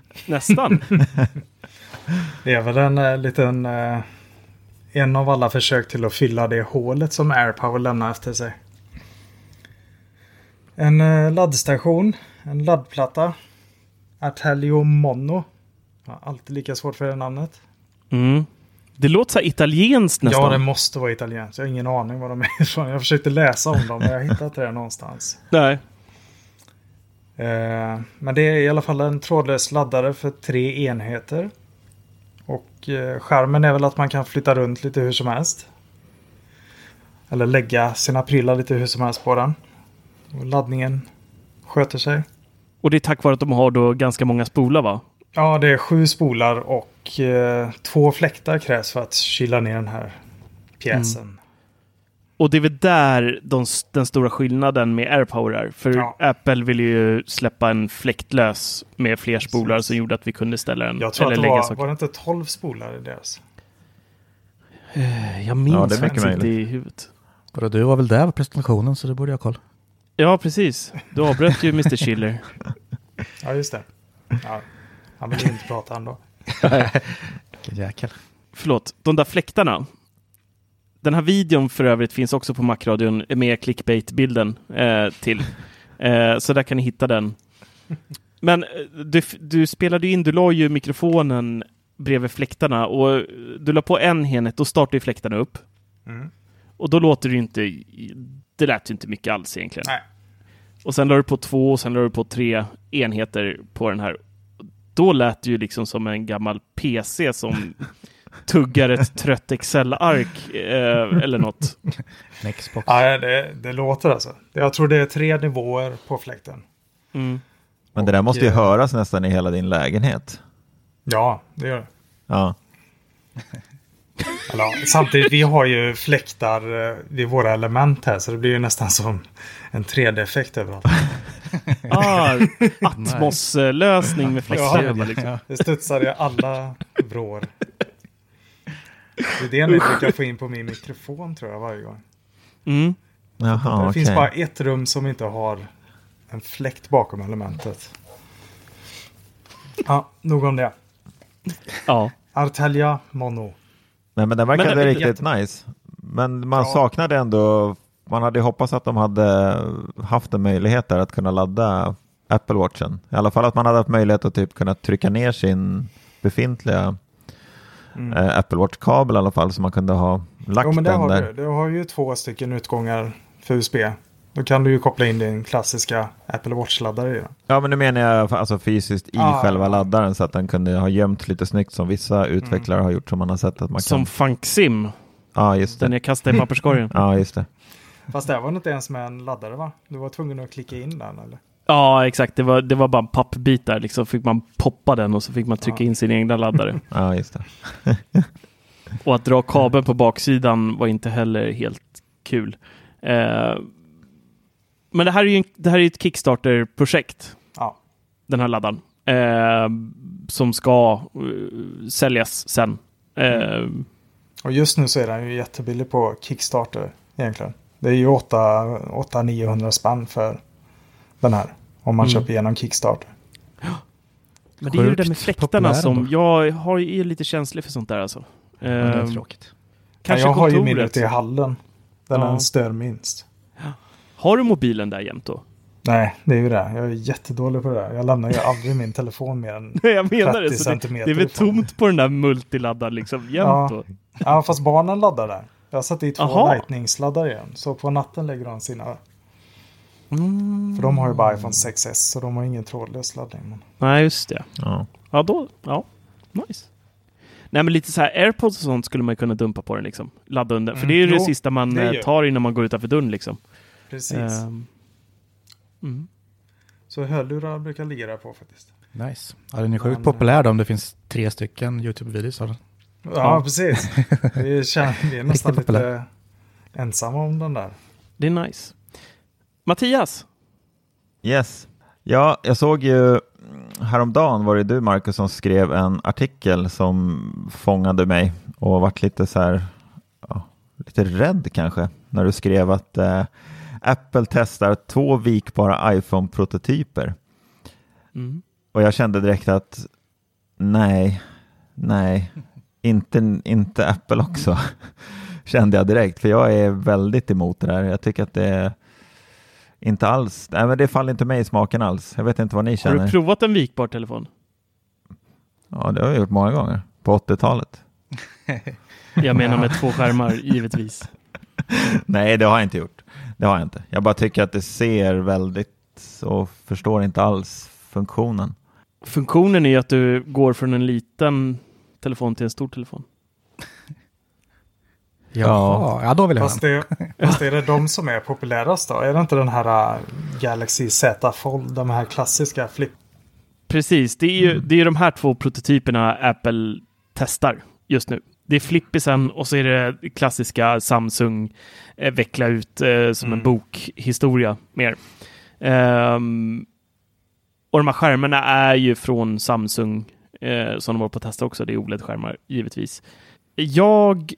Nästan. Det är väl en eh, liten... Eh, en av alla försök till att fylla det hålet som AirPower lämnar efter sig. En eh, laddstation. En laddplatta. Artelio Mono. Alltid lika svårt för det namnet. Mm. Det låter så italienskt nästan. Ja, det måste vara italienskt. Jag har ingen aning var de är ifrån. Jag försökte läsa om dem, men jag hittade inte det någonstans. Nej. Eh, men det är i alla fall en trådlös laddare för tre enheter. Och eh, skärmen är väl att man kan flytta runt lite hur som helst. Eller lägga sina prylar lite hur som helst på den. Och laddningen sköter sig. Och det är tack vare att de har då ganska många spolar va? Ja, det är sju spolar och eh, två fläktar krävs för att kyla ner den här pjäsen. Och det är väl där de, den stora skillnaden med AirPower är. För Ja. Apple ville ju släppa en fläktlös med fler spolar som gjorde att vi kunde ställa den. Jag tror eller att det lägga var, saker. var det inte 12 spolar i deras? Jag minns Ja, faktiskt inte möjligt. i huvudet. Vadå, du var väl där på presentationen så det borde jag ha koll. Ja, precis. Du avbröt ju Mr. Schiller. Ja, just det. Ja, han vill ju inte prata ändå. Jäkel. Förlåt, de där fläktarna. Den här videon för övrigt finns också på Macradion med clickbait-bilden eh, till. Eh, så där kan ni hitta den. Men eh, du, du spelade in, du la ju mikrofonen bredvid fläktarna och du la på en enhet, då startade ju fläktarna upp. Mm. Och då låter det inte, det lät ju inte mycket alls egentligen. Nej. Och sen la du på två och sen la du på tre enheter på den här. Då lät det ju liksom som en gammal PC som tuggar ett trött Excel-ark eh, eller något. Xbox. Ja, det, det låter alltså. Jag tror det är tre nivåer på fläkten. Mm. Men det där måste ju eh, höras nästan i hela din lägenhet. Ja, det gör det. Ja, ja, samtidigt, vi har ju fläktar eh, vid våra element här så det blir ju nästan som en 3D-effekt överallt. Ah, Atmos-lösning med fläktar. liksom. Det studsar i alla vrår. Det är det ni brukar få in på min mikrofon tror jag varje gång. Mm. Det jaha finns bara ett rum som inte har en fläkt bakom elementet. Ja, nog om det. Ja. Artelia Mono. Nej, men den verkade Men det är riktigt jätte- nice. Men man Ja. saknade ändå, man hade hoppats att de hade haft en möjlighet där att kunna ladda Apple Watchen. I alla fall att man hade haft möjlighet att typ kunna trycka ner sin befintliga Mm. eh, Apple Watch-kabel i alla fall så man kunde ha lagt Jo, men det den har där. du. Du har ju två stycken utgångar för USB. Då kan du ju koppla in din klassiska Apple Watch-laddare den. Ja, men nu menar jag alltså fysiskt i Ah. själva laddaren så att den kunde ha gömt lite snyggt som vissa utvecklare har gjort som man har sett att man Som kan. FunkSim, Ja, just den det. jag kastade i papperskorgen. Ja, just det. Fast det var inte ens med en laddare va? Du var tvungen att klicka in den eller? Ja, exakt. Det var, det var bara en pappbit där. Liksom fick man poppa den och så fick man trycka Ja. in sin egna laddare. Ja, just det. och att dra kabeln på baksidan var inte heller helt kul. Eh, men det här är ju en, det här är ett Kickstarter-projekt, Ja. den här laddaren. Eh, som ska eh, säljas sen. Eh, Och just nu så är den ju jättebillig på Kickstarter egentligen. Det är ju 800-900 spänn för den här. Om man Mm. köper igenom Kickstarter. Men det är ju det med fläktarna som jag har, är lite känslig för sånt där alltså. Ja, det är Eh, tråkigt. kanske jag har ju min ute i hallen. Den Ja. stör minst. Har du mobilen där jämt då? Nej, det är ju det. Jag är jättedålig på det där. Jag lämnar ju aldrig min telefon mer än Nej, jag menar det. 30 Så det, centimeter det är väl tomt på den där multiladdaren liksom jämt Ja. då? Ja, fast barnen laddar där. Jag har satt i två Jaha. lightning-sladdar igen. Så på natten lägger de sina. Mm. För de har ju bara iPhone 6S så de har ingen trådlös laddning. Men... Nej, just det. Ja. Ja, då. Ja, nice. Nej, men lite så här AirPods och sånt skulle man ju kunna dumpa på den liksom. Ladda under. För Mm, det är ju det jo, sista man det eh, tar innan man går utanför dörren liksom. Precis. Ehm, mm. Så hörlurar brukar ligga där på faktiskt. Nice. Ja, den är sjukt Men- populär då om det finns tre stycken YouTube-videos av den. Ja, Ja. precis. Vi, känner, vi är nästan lite ensamma om den där. Det är nice. Mattias, Yes. Ja, jag såg ju mm, häromdagen var det du Marcus som skrev en artikel som fångade mig och vart lite så här, ja, lite rädd kanske när du skrev att eh, Apple testar två vikbara iPhone-prototyper. mm. Och jag kände direkt att nej, nej, inte, inte Apple också. kände jag direkt, för jag är väldigt emot det där. Jag tycker att det är inte alls, nej men det faller inte mig i smaken alls. Jag vet inte vad ni har känner. du provat en vikbar telefon? Ja, det har jag gjort många gånger. På 80-talet. Jag menar med två skärmar, givetvis. Nej, det har jag inte gjort. Det har jag inte. Jag bara tycker att det ser väldigt och förstår inte alls funktionen. Funktionen är ju att du går från en liten telefon till en stor telefon. Jaha, ja då vill jag ha Fast det, fast är det de som är populärast då? Är det inte den här äh, Galaxy Z Fold? De här klassiska flip? Precis, det är ju det är de här två prototyperna Apple testar just nu. Det är flippisen och så är det klassiska Samsung eh, veckla ut eh, som en Mm. bokhistoria mer. Ehm, och de här skärmarna är ju från Samsung eh, som de var på att testa också. Det är OLED-skärmar givetvis. Jag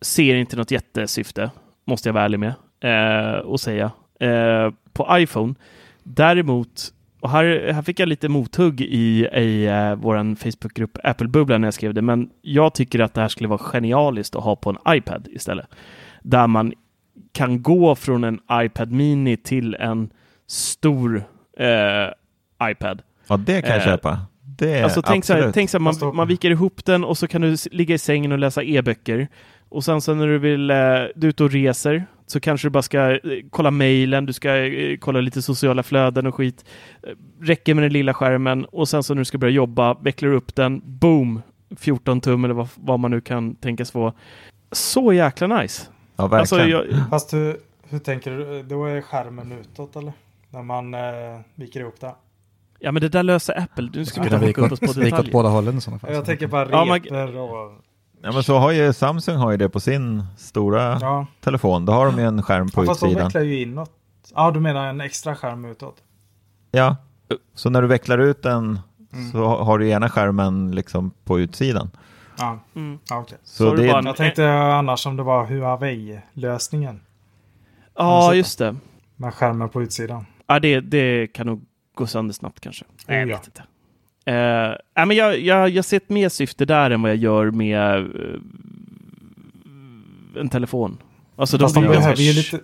ser inte något jättesyfte, måste jag vara ärlig med eh, och säga, eh, på iPhone. Däremot och här, här fick jag lite mothugg i, i uh, vår Facebookgrupp Apple-bubblan när jag skrev det, men jag tycker att det här skulle vara genialiskt att ha på en iPad istället. Där man kan gå från en iPad Mini till en stor eh, iPad. Ja, det kan jag Eh, köpa. Det Alltså tänk så här, tänk så här man, man viker ihop den och så kan du ligga i sängen och läsa e-böcker. Och sen så när du vill, eh, du är ute och reser, så kanske du bara ska eh, kolla mejlen, du ska eh, kolla lite sociala flöden och skit. Eh, Räcker med den lilla skärmen och sen så när du ska börja jobba, vecklar du upp den, boom! 14 tum eller vad, vad man nu kan tänkas få. Så jäkla nice! Ja, verkligen. Alltså, jag, Fast hur, hur tänker du? Då är skärmen utåt eller? När man äh, viker ihop det. Ja men det där löser Apple. Nu ska vi inte haka upp oss på vika åt detaljer. båda hållen i sådana fall. Jag tänker bara Ja, man- repor och... ja, men så har ju Samsung har ju det på sin stora Ja, telefon. Då har de ju en skärm på fast de utsidan. vecklar ju inåt. Ja, du menar en extra skärm utåt? Ja, så när du vecklar ut den Mm. så har du ena skärmen liksom på utsidan. Ja, Mm. ja okej. Så, du det bara Jag tänkte annars om det var Huawei-lösningen. Ja, just det. Med skärmen på utsidan. Ja, det, det kan nog gå sönder snabbt kanske. Nej, jag ja. vet inte. Uh, nej, men jag, jag, jag ser ett mer syfte där än vad jag gör med eh, en telefon. Alltså, Fast de jag behöver, ju lite,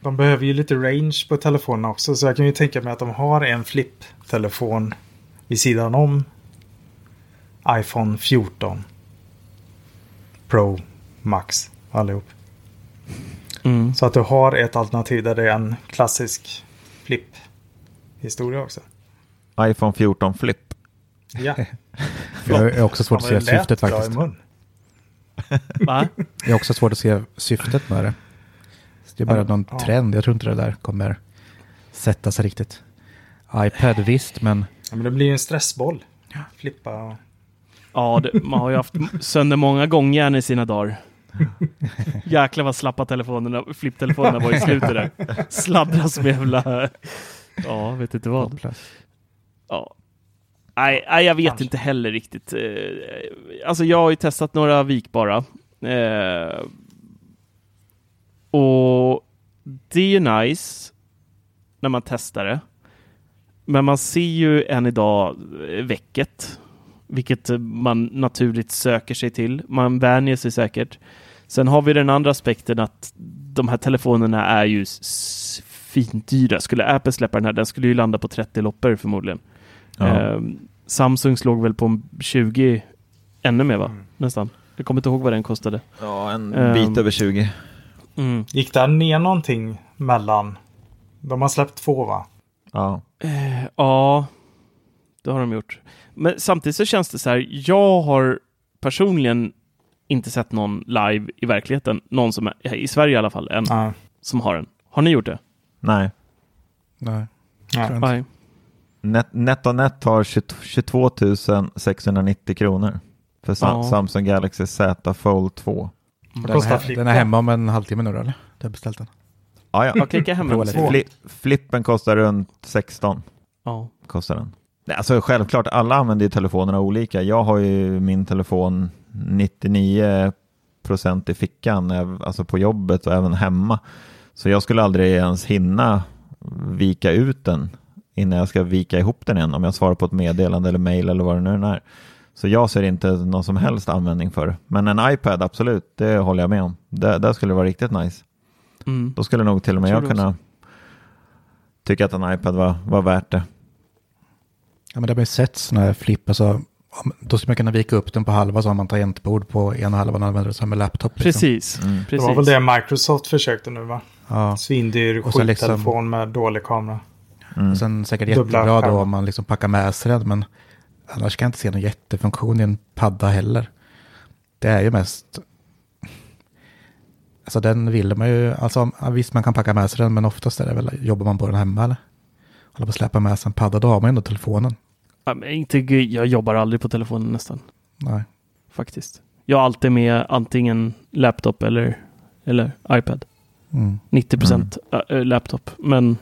de behöver ju lite range på telefonerna också. Så jag kan ju tänka mig att de har en flip-telefon vid sidan om iPhone 14 Pro Max allihop. Mm. Så att du har ett alternativ där det är en klassisk flip-historia också. iPhone 14 Flip. Ja. Jag är också svårt att se syftet faktiskt. Va? Det är också svårt att se syftet med det. Så det är bara Ja, någon ja. trend. Jag tror inte det där kommer sätta sig riktigt. iPad visst, men Ja, men det blir ju en stressboll. Flippa och... Ja, det, man har ju haft sönder många gångjärn i sina dagar. Jäklar vad slappa telefonerna, flipptelefonerna var i slutet där. Sladdra som jävla... Ja, vet inte vad. hopplöst. Ja. Nej, nej, jag vet Kanske. inte heller riktigt. Eh, Alltså, jag har ju testat några vikbara. Eh, och det är ju nice när man testar det. Men man ser ju än idag eh, väcket, vilket man naturligt söker sig till. Man vänjer sig säkert. Sen har vi den andra aspekten att de här telefonerna är ju fint dyra. Skulle Apple släppa den här, den skulle ju landa på 30 loppor förmodligen. Ja. Ehm, Samsung slog väl på 20, ännu mer va? Mm. Nästan. Jag kommer inte ihåg vad den kostade. Ja, en Ehm. bit över 20. Gick det ner någonting mellan... De har släppt två va? Ja. Eh, ja, det har de gjort. Men samtidigt så känns det så här, jag har personligen inte sett någon live i verkligheten, någon som är, i Sverige i alla fall, än, Ja. som har den. Har ni gjort det? Nej. Nej. Inte. Nej. Net, NetOnNet har 22 22 690 kronor för Sam- Ja. Samsung Galaxy Z Fold 2. Vad Den, kostar är, flippen? den är hemma om en halvtimme nu eller? Du har beställt den. Ja, ja. Jag klickar hem. Fli, flippen kostar runt 16. Ja. Kostar den. Nej, Alltså självklart, alla använder ju telefonerna olika. Jag har ju min telefon 99% i fickan, alltså på jobbet och även hemma. Så jag skulle aldrig ens hinna vika ut den innan jag ska vika ihop den igen om jag svarar på ett meddelande eller mail eller vad det nu är. Så jag ser inte någon som helst användning för det. Men en iPad, absolut, det håller jag med om. Det, där skulle det vara riktigt nice. Mm. Då skulle nog till och med jag det kunna tycka att en iPad var, var värt det. Ja, men det har man ju sett sådana här flipp. Alltså, då skulle man kunna vika upp den på halva så har man tangentbord på ena halvan och använder det som en laptop. Liksom. Precis. Mm. Det Precis. var väl det Microsoft försökte nu va? Ja. Svindyr liksom- skittelefon med dålig kamera. Mm. Och sen säkert Dubbla jättebra då om man liksom packar med sig den. Men annars kan jag inte se någon jättefunktion i en padda heller. Det är ju mest... Alltså den vill man ju... Alltså visst man kan packa med sig den men oftast är det väl, jobbar man på den hemma eller? Håller på att släppa med sig en padda, då har man ju ändå telefonen. Ja, men inte, jag jobbar aldrig på telefonen nästan, Nej. faktiskt. Jag har alltid med antingen laptop eller, eller iPad. Mm. 90 procent äh, laptop, men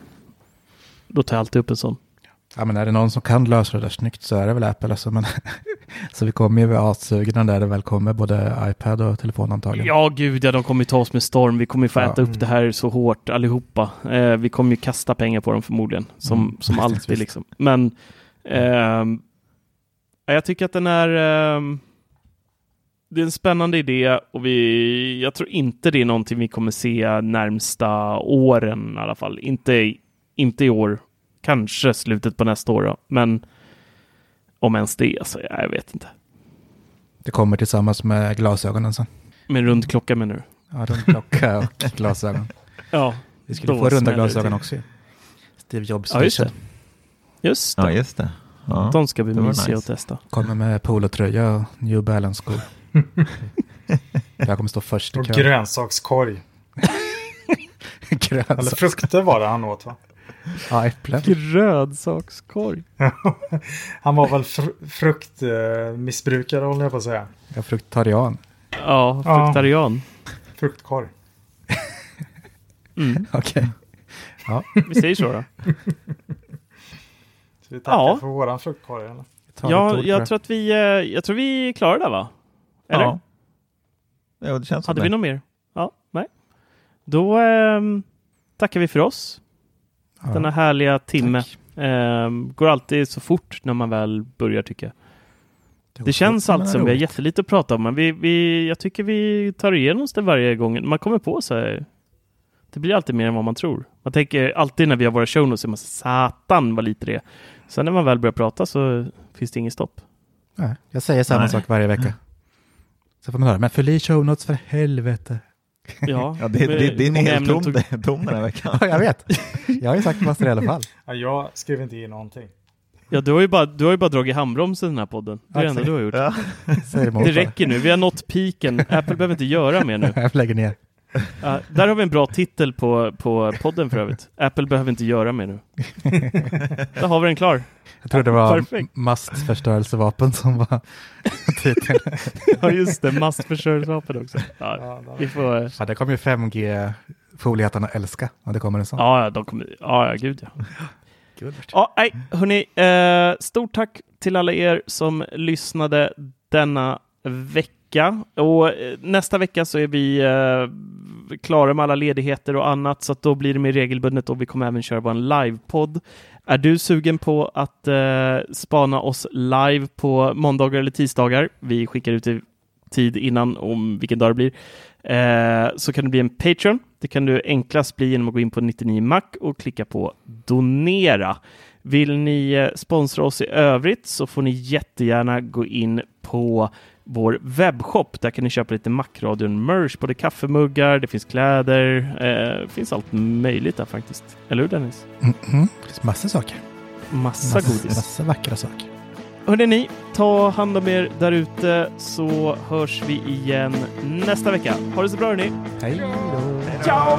då tar jag alltid upp en sån. Ja men är det någon som kan lösa det där snyggt så är det väl Apple alltså. Men så vi kommer ju vara assugna där det väl kommer både iPad och telefon antagligen. Ja, gud ja, de kommer ju ta oss med storm. Vi kommer ju få Ja. äta upp det här så hårt allihopa. Eh, vi kommer ju kasta pengar på dem förmodligen, som, Mm, som alltid liksom. Men ehm, jag tycker att den är... ehm, det är en spännande idé och vi, jag tror inte det är någonting vi kommer se närmsta åren i alla fall. Inte, inte i år, kanske slutet på nästa år då. men om ens det, alltså, jag vet inte. Det kommer tillsammans med glasögonen sen. Med rund klocka menar du? Ja, rundklocka och glasögon. Ja, Vi skulle få runda det glasögon till. också. Steve Jobs Ja, just det. just det. Ja, just det. Ja. De ska bli det mysiga nice. att testa. Kommer med polotröja och New Balance-skor. Jag kommer stå först i Och kön. grönsakskorg. Eller Grönsaker. frukter var det han åt va? Ja, äpplen. Grönsakskorg. Han var väl fr- fruktmissbrukare håller jag på att säga. Jag är fruktarian. Ja, Ja. fruktarian. Fruktkorg. Mm. Okej. Vi säger så då. Så vi tackar Ja. för våran fruktkorg eller? Ja, jag tror att vi, eh, jag tror vi är klara där va? Eller? Ja. Ja, det känns som Hade det. vi något mer? Ja, nej. Då ehm, tackar vi för oss. Ja. denna härliga timme. Ehm, går alltid så fort när man väl börjar tycker jag. Det känns alltid som vi har jättelite att prata om, men vi, vi, jag tycker vi tar igenom oss det varje gång. Man kommer på sig. Det blir alltid mer än vad man tror. Man tänker alltid när vi har våra show notes, man satan vad lite det är. Sen när man väl börjar prata så finns det inget stopp. Nej, jag säger samma Nej. sak varje vecka. Så får man höra, men fyll i show notes för helvete. Ja, Ja, det, det, din är helt ämnen tom, tog- tom den här veckan. Ja, jag vet. Jag har ju sagt massor i alla fall. Ja, jag skrev inte i någonting. Ja, du har ju bara, du har ju bara dragit handbromsen i den här podden. Det är det enda du har gjort. Ja. Det räcker nu. Vi har nått piken. Apple behöver inte göra mer nu. Jag lägger ner. Ja, där har vi en bra titel på, på podden för övrigt. Apple behöver inte göra mer nu. Där har vi den klar. Jag tror det var Perfekt. mastförstörelsevapen som var titeln. Ja, just det. Massförstörelsevapen också. Ja, vi får... Ja, det kommer ju 5G-foliehattarna älska. Och det kommer en sån. ja, de kommer... Ja, gud ja. Ja, nej, hörni. Eh, stort tack till alla er som lyssnade denna vecka. Och eh, nästa vecka så är vi eh, klara med alla ledigheter och annat, så att då blir det mer regelbundet och vi kommer även köra vår livepodd. Är du sugen på att eh, spana oss live på måndagar eller tisdagar? Vi skickar ut i tid innan om vilken dag det blir. Eh, så kan du bli en Patreon. Det kan du enklast bli genom att gå in på 99 Mac och klicka på donera. Vill ni eh, sponsra oss i övrigt så får ni jättegärna gå in på vår webbshop. Där kan ni köpa lite Macradion merch, både kaffemuggar, det finns kläder, eh, finns allt möjligt där faktiskt. Eller hur Dennis? Mm -hmm. Det finns massor saker. Massa Massor, godis. massor vackra saker. Hörrni ni, ta hand om er där ute så hörs vi igen nästa vecka. Ha det så bra hörni! Hej då. Ciao!